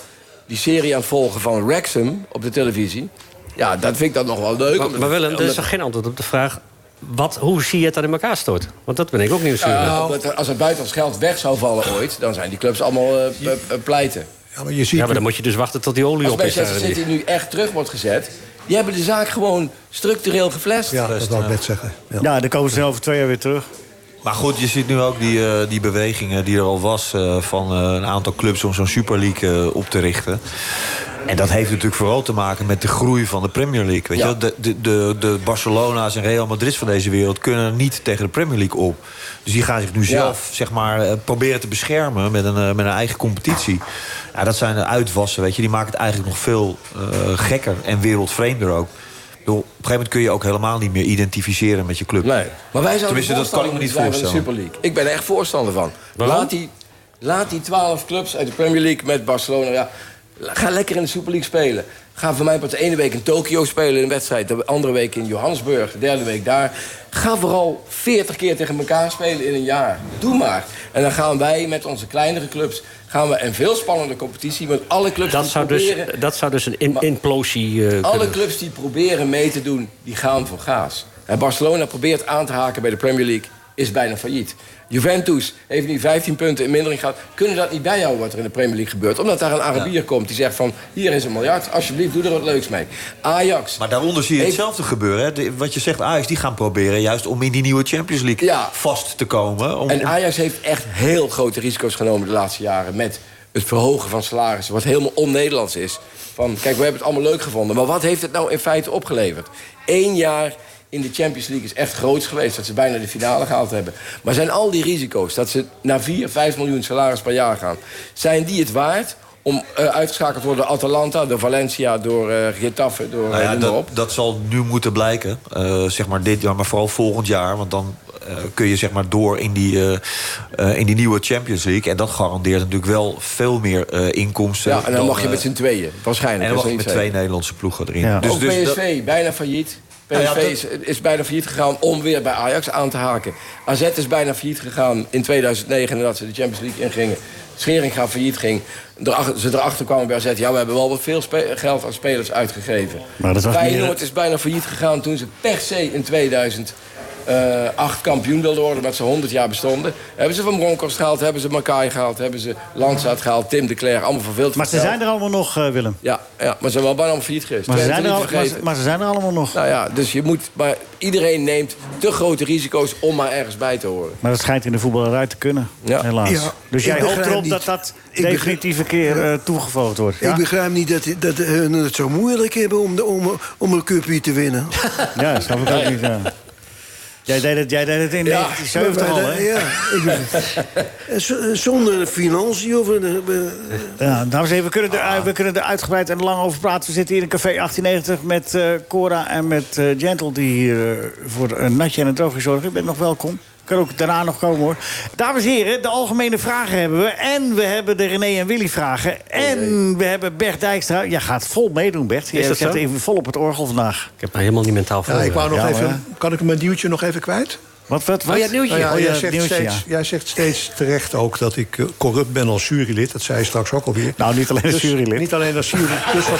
die serie aan het volgen van Wrexham op de televisie. Ja, dat vind ik dan nog wel leuk. Maar, maar Willem, er is toch geen antwoord op de vraag... Wat, hoe zie je het dat in elkaar stort? Want dat ben ik ook nieuwsgierig. Omdat er- als het buitenlands geld weg zou vallen ooit... dan zijn die clubs allemaal eh, pleiten. Ja, maar je ziet Ja, maar dan moet je dus wachten tot die olie Als op is. Manchester daar. City nu echt terug wordt gezet... die hebben de zaak gewoon structureel geflasht. Ja, dat wou ik net zeggen. Ja. Ja, dan komen ze over twee jaar weer terug. Maar goed, je ziet nu ook die, eh, die bewegingen die er al was... eh, van eh, een aantal clubs om zo'n Super League op te richten. En dat heeft natuurlijk vooral te maken met de groei van de Premier League. Weet Ja. je? wel? De, de, de, de Barcelona's en Real Madrid's van deze wereld kunnen niet tegen de Premier League op. Dus die gaan zich nu zelf zeg maar, proberen te beschermen met een, met een eigen competitie. Ja, dat zijn de uitwassen, weet je. Die maken het eigenlijk nog veel eh, gekker en wereldvreemder ook. Op een gegeven moment kun je ook helemaal niet meer identificeren met je club. Nee. Maar wij zouden Tenminste, dat kan ik me niet voorstellen. Super League. Ik ben er echt voorstander van. Waarom? Laat die, laat die 12 clubs uit de Premier League met Barcelona... Ja, ga lekker in de Super League spelen. Ga voor mij pas de ene week in Tokio spelen een wedstrijd... de andere week in Johannesburg, de derde week daar. Ga vooral 40 keer tegen elkaar spelen in een jaar. Doe maar. En dan gaan wij met onze kleinere clubs... gaan we een veel spannender competitie... want alle clubs Dat die zou, dus, proberen... dat zou dus een in- implosie eh, Alle kunnen... clubs die proberen mee te doen, die gaan voor gaas. En Barcelona probeert aan te haken bij de Premier League, is bijna failliet. Juventus heeft nu 15 punten in mindering gehad. Kunnen dat niet bijhouden wat er in de Premier League gebeurt? Omdat daar een Arabier komt die zegt van... hier is een miljard, alsjeblieft, doe er wat leuks mee. Ajax. Maar daaronder zie je heeft- hetzelfde gebeuren. Hè? De- wat je zegt, Ajax die gaan proberen juist om in die nieuwe Champions League Ja. vast te komen. Om, En Ajax heeft echt heel grote risico's genomen de laatste jaren... met het verhogen van salarissen, wat helemaal on-Nederlands is. Van, kijk, we hebben het allemaal leuk gevonden... maar wat heeft het nou in feite opgeleverd? Eén jaar in de Champions League is echt groots geweest... dat ze bijna de finale gehaald hebben. Maar zijn al die risico's, dat ze naar 4, 5 miljoen salaris per jaar gaan... zijn die het waard om eh, uitgeschakeld te worden door Atalanta... door Valencia, door eh Getafe, door Nou eh, ja, dat, op? dat zal nu moeten blijken. eh, zeg maar dit jaar, maar vooral volgend jaar. Want dan eh, kun je zeg maar door in die, eh, eh, in die nieuwe Champions League. En dat garandeert natuurlijk wel veel meer eh, inkomsten. Ja, en dan mag je met z'n tweeën, waarschijnlijk. En dan dat mag je met twee Nederlandse ploegen erin. Ja. Dus, ook dus dat- PSV, bijna failliet. PSV Nou ja, dat- is, is bijna failliet gegaan om weer bij Ajax aan te haken. AZ is bijna failliet gegaan in 2009 nadat ze de Champions League ingingen. Scheringa failliet ging. Erachter, ze erachter kwamen bij AZ. Ja, we hebben wel wat veel geld aan spelers uitgegeven. Maar dat was meer- Feyenoord is bijna failliet gegaan toen ze per se in 2008 kampioen wilden worden... met ze 100 jaar bestonden. Hebben ze Van Bronckhorst gehaald, hebben ze Makai gehaald... hebben ze Landsaat gehaald, Tim de Cler, allemaal voor veel te Maar ze zijn er allemaal nog, eh, Willem. Ja, ja, maar ze zijn wel bijna allemaal failliet geweest. Maar ze, zijn er al, maar, ze- vergeten. maar ze zijn er allemaal nog. Nou ja, dus je moet... Maar iedereen neemt te grote risico's om maar ergens bij te horen. Maar dat schijnt in de voetbal eruit te kunnen, Ja. helaas. Ja, dus jij hoopt erop niet. dat dat Ik definitief een keer eh toegevoegd wordt. Ja? Ik begrijp niet dat, dat hun het zo moeilijk hebben om, de, om, om een cupje te winnen. ja, dat snap ik ook niet. Ja. Jij, deed het, jij deed het in Ja, 1970 al, hè? eh, Ja, ik ben- Z- zonder financiën of... eh, Ja, dames en heren, we kunnen, er, we kunnen er uitgebreid en lang over praten. We zitten hier in Café 1890 met eh, Cora en met eh, Gentle... die hier eh, voor een natje en een droogje zorgen. Je bent nog welkom. Kan ook daarna nog komen, hoor. Dames en heren, de algemene vragen hebben we. En we hebben de René en Willy vragen. En we hebben Bert Dijkstra. Jij gaat vol meedoen, Bert. Je zit even vol op het orgel vandaag. Ik heb me helemaal niet mentaal voor. Ja, ik wou nog Ja, even, kan ik mijn nieuwtje nog even kwijt? Wat, wat, wat? Oh ja, het nieuwtje. Nou ja, Oh ja, jij, het zegt nieuwtje, steeds, ja. jij zegt steeds terecht ook dat ik eh, corrupt ben als jurylid. Dat zei je straks ook alweer. Nou, niet alleen als Dus jurylid. Niet alleen als jurylid. Dus wat,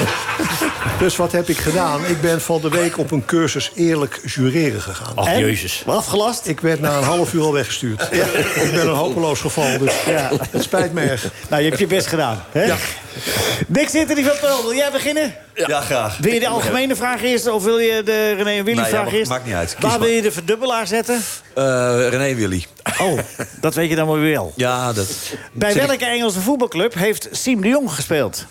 dus wat heb ik gedaan? Ik ben van de week op een cursus eerlijk jureren gegaan. Ach, En? jezus. Afgelast? Ik werd na een half uur al weggestuurd. Ik ben een hopeloos geval, dus Ja. het spijt me erg. Nou, je hebt je best gedaan. Hè? Ja. Dick Zitterdy van Pearl, wil jij beginnen? Ja, graag. Wil je de algemene vraag eerst of wil je de René en Willy Nou ja, vraag maakt- eerst? maakt niet uit. Kies Waar maar. wil je de verdubbelaar zetten? Eh, René Willy. Oh, dat weet je dan wel wel. Ja, dat... Bij ik- welke Engelse voetbalclub heeft Siem de Jong gespeeld?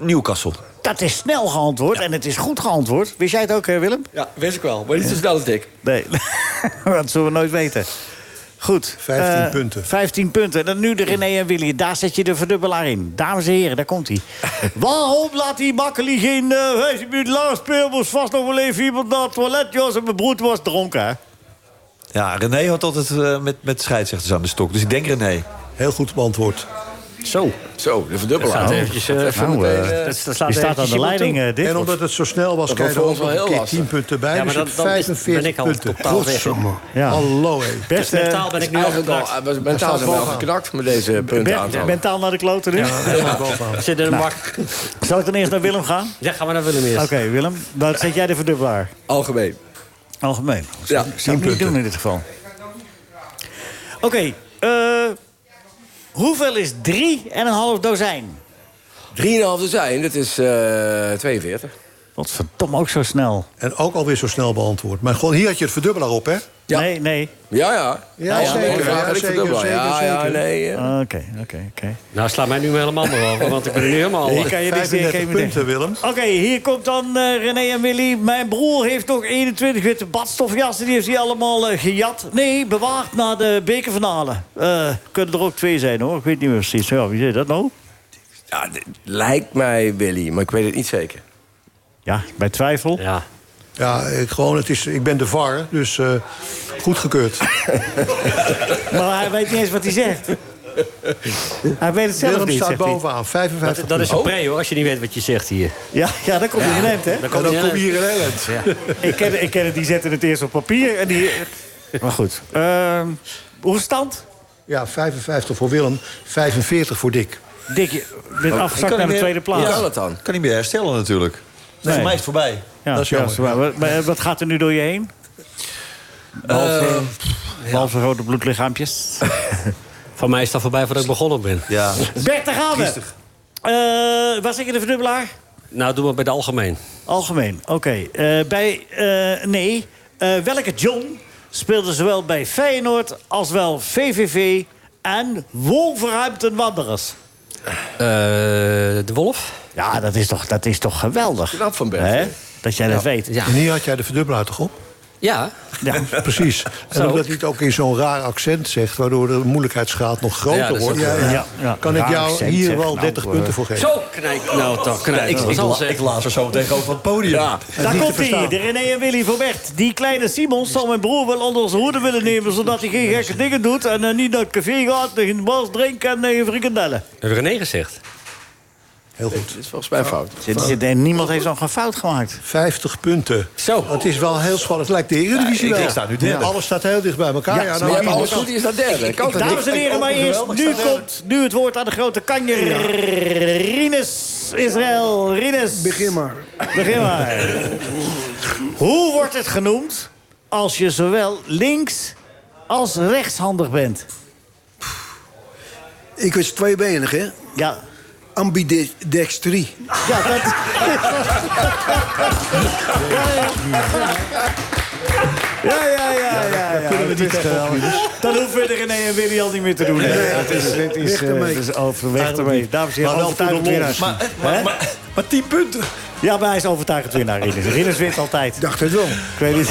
Newcastle. Dat is snel geantwoord en het is goed geantwoord. Wist jij het ook, hè, Willem? Ja, wist ik wel. Maar niet zo snel als ik. Nee, dat zullen we nooit weten. Goed. 15 eh, punten. 15 punten. Dan nu de René en Willy. Daar zet je de verdubbelaar in. Dames en heren, daar komt hij. Waarom laat die makkelijk geen... Uh, hey, met laag speel was vast nog wel even iemand naar het toilet. Jos en mijn broer was dronken, hè? Ja, René had altijd eh, met, met scheidsrechters aan de stok. Dus ik denk René. Heel goed beantwoord. Zo. Zo, de verdubbelaar. Gaat eventjes, eh, Even nou, meteen, eh, eh, dat, dat slaat Je staat aan eventjes de leiding, eh, Dick. En omdat het zo snel was, Dat krijg je ook een wel keer heel 10 punten bij. Ja, dus maar het dan- dan is- 45 ben ik al punten. totaal weg. Ja. Hallo, hé. Best, eh, Mentaal ben ik nu al geknakt. mentaal zijn we al geknakt met deze punten mentaal naar de kloten nu. Zit er een bak. Zal ik dan eerst naar Willem gaan? Ja, gaan we naar Willem eerst. Oké, Willem. Dan zet jij de verdubbelaar. Algemeen. Algemeen. Ja, Zou ik niet doen in dit geval. Oké, eh, hoeveel is drie en een half dozijn? 3,5 zijn, dat is eh 42. Wat verdomme ook zo snel. En ook alweer zo snel beantwoord. Maar gewoon, hier had je het verdubbelaar op, hè? Ja. Nee, nee. Ja, ja. Ja, ja, zeker, ja, ik zeker, verdubbelen. zeker, ja, ja, nee. eh. Oké, oké, oké. Nou, slaat mij nu helemaal maar over, want ik ben nu helemaal... Hier kan je niks meer 35 geven. punten, Willem. Oké, hier komt dan eh, René en Willy. Mijn broer heeft nog 21 witte badstofjassen. Die heeft hij allemaal eh, gejat. Nee, bewaard naar de bekerfinale. Eh kunnen er ook twee zijn, hoor. Ik weet niet meer precies. Ja, wie zei dat nou? Ja, lijkt mij Willy, maar ik weet het niet zeker. Ja, bij twijfel. Ja. Ja, ik, gewoon, het is, ik ben de VAR, dus eh goedgekeurd. Maar hij weet niet eens wat hij zegt. Hij weet het zelf Willem niet, staat bovenaan, 55 Dat, dat is een pre, hoor, als je niet weet wat je zegt hier. Ja, ja, dan kom je in eind, hè? Dan kom dan je kom je in- hier in Nederland. Ik ken, ik ken het, die zetten het eerst op papier. En die... Maar goed. Ehm hoe het stand? Ja, 55 voor Willem, 45 voor Dick. Dick, je bent afgezakt naar de tweede plaats. Hoe kan het dan? Kan niet meer herstellen natuurlijk. Nee. Voor mij is het voorbij. Ja, Dat is ja, jammer. zwaar. Wat- maar wat gaat er nu door je heen? Behalve, behalve rode bloedlichaampjes. Van mij is dat voorbij voordat ik begonnen ben. Ja. Bert, daar gaan we. Eh waar zit je de verdubbelaar? Nou, doen we bij de algemeen. Algemeen, oké. Eh, bij, eh, nee, Eh, welke John speelde zowel bij Feyenoord als wel VVV en Wolverhampton Wanderers? Eh, de Wolf? Ja, dat is toch, dat is toch geweldig. Knap van Bert. Dat jij dat weet. Ja. En hier had jij de verdubbelaar toch op? Ja. Ja. Precies. En omdat hij het ook in zo'n raar accent zegt... waardoor de moeilijkheidsgraad nog groter wordt... Ja, ja. kan ik jou accent, hier wel Nou, 30 eh, punten voor geven. Zo, knijk. Nou toch, knijk. Ik, Ik, ik, zal la- zeggen. ik laat er zo meteen over het podium. Ja. Daar komt hij, de René en Willy van Bert. Die kleine Simon zal mijn broer wel onder zijn hoede willen nemen... zodat hij geen gekke dingen doet en eh, niet naar het café gaat... tegen de bars drinken en tegen frikandellen. Hebben we René gezegd? Heel goed. Dit is volgens mij fout. Zit- zit- en niemand heeft nog een fout gemaakt. 50 punten. Zo. Het is wel heel spannend. Het lijkt de Eredivisie Ja, ik- wel. ik sta nu derde. Alles staat heel dicht bij elkaar. Ja, Ja, maar Maar nou, alles goed, is dat derde. Kan toch Dames en heren, maar eerst, nu komt nu het woord aan de grote kanjer. Rinus Israël. Rinus. Begin maar. Begin maar. Hoe wordt het genoemd als je zowel links als rechtshandig bent? Ik was tweebenig, hè? Ja, Ambidextrie. ja dat... Ja, ja, ja, ja. ja. kunnen we. Dan hoeven we René en Willy al niet meer te doen. hè. Het is, het is, eh, het is over, weg ermee. Dames en heren, overtuigend winnaar. Maar, maar, Hè? maar, maar 10 punten. Ja, maar hij is overtuigend winnaar, Rinus. Rinus wint altijd. Dacht het wel. Ik weet niet.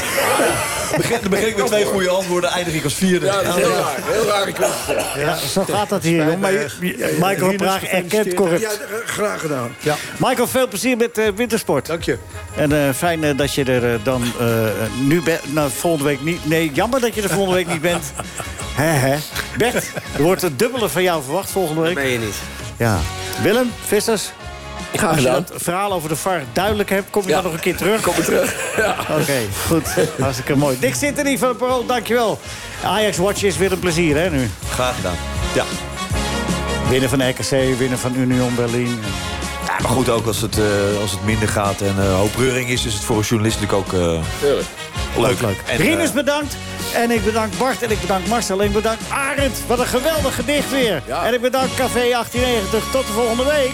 Begin, dan begin ik met twee goede antwoorden, eindig ik als vierde. Ja, dat is heel raar. Heel rare kwestie. Ja, zo gaat dat hier. Maar je- Michael Praag erkent corrupt. Ja, graag gedaan. Ja, Michael, veel plezier met eh, wintersport. dank je. En eh, fijn eh, dat je er dan eh, nu bent. Nou, volgende week niet. Nee, jammer dat je er volgende week niet bent. Hè, hè. Bert, er wordt het dubbele van jou verwacht volgende week. Ben je niet. Ja. Willem, Vissers, Graag als je dat verhaal over de VAR duidelijk hebt... kom je Ja. dan nog een keer terug? Kom maar terug. Ja. Oké, goed. Hartstikke mooi. Dick Sintony van het Parool, dankjewel. Ajax Watch is weer een plezier, hè, nu? Graag gedaan. Ja. Winnen van RKC, winnen van Union Berlin. Ja, maar goed, ook als het, eh, als het minder gaat en eh hoop reuring is... is het voor een journalist natuurlijk ook eh, Tuurlijk. leuk. leuk. En, Rinus eh, bedankt. En ik bedank Bart en ik bedank Marcel en ik bedank Arend. Wat een geweldig gedicht weer. Ja. En ik bedank Café 1890. Tot de volgende week.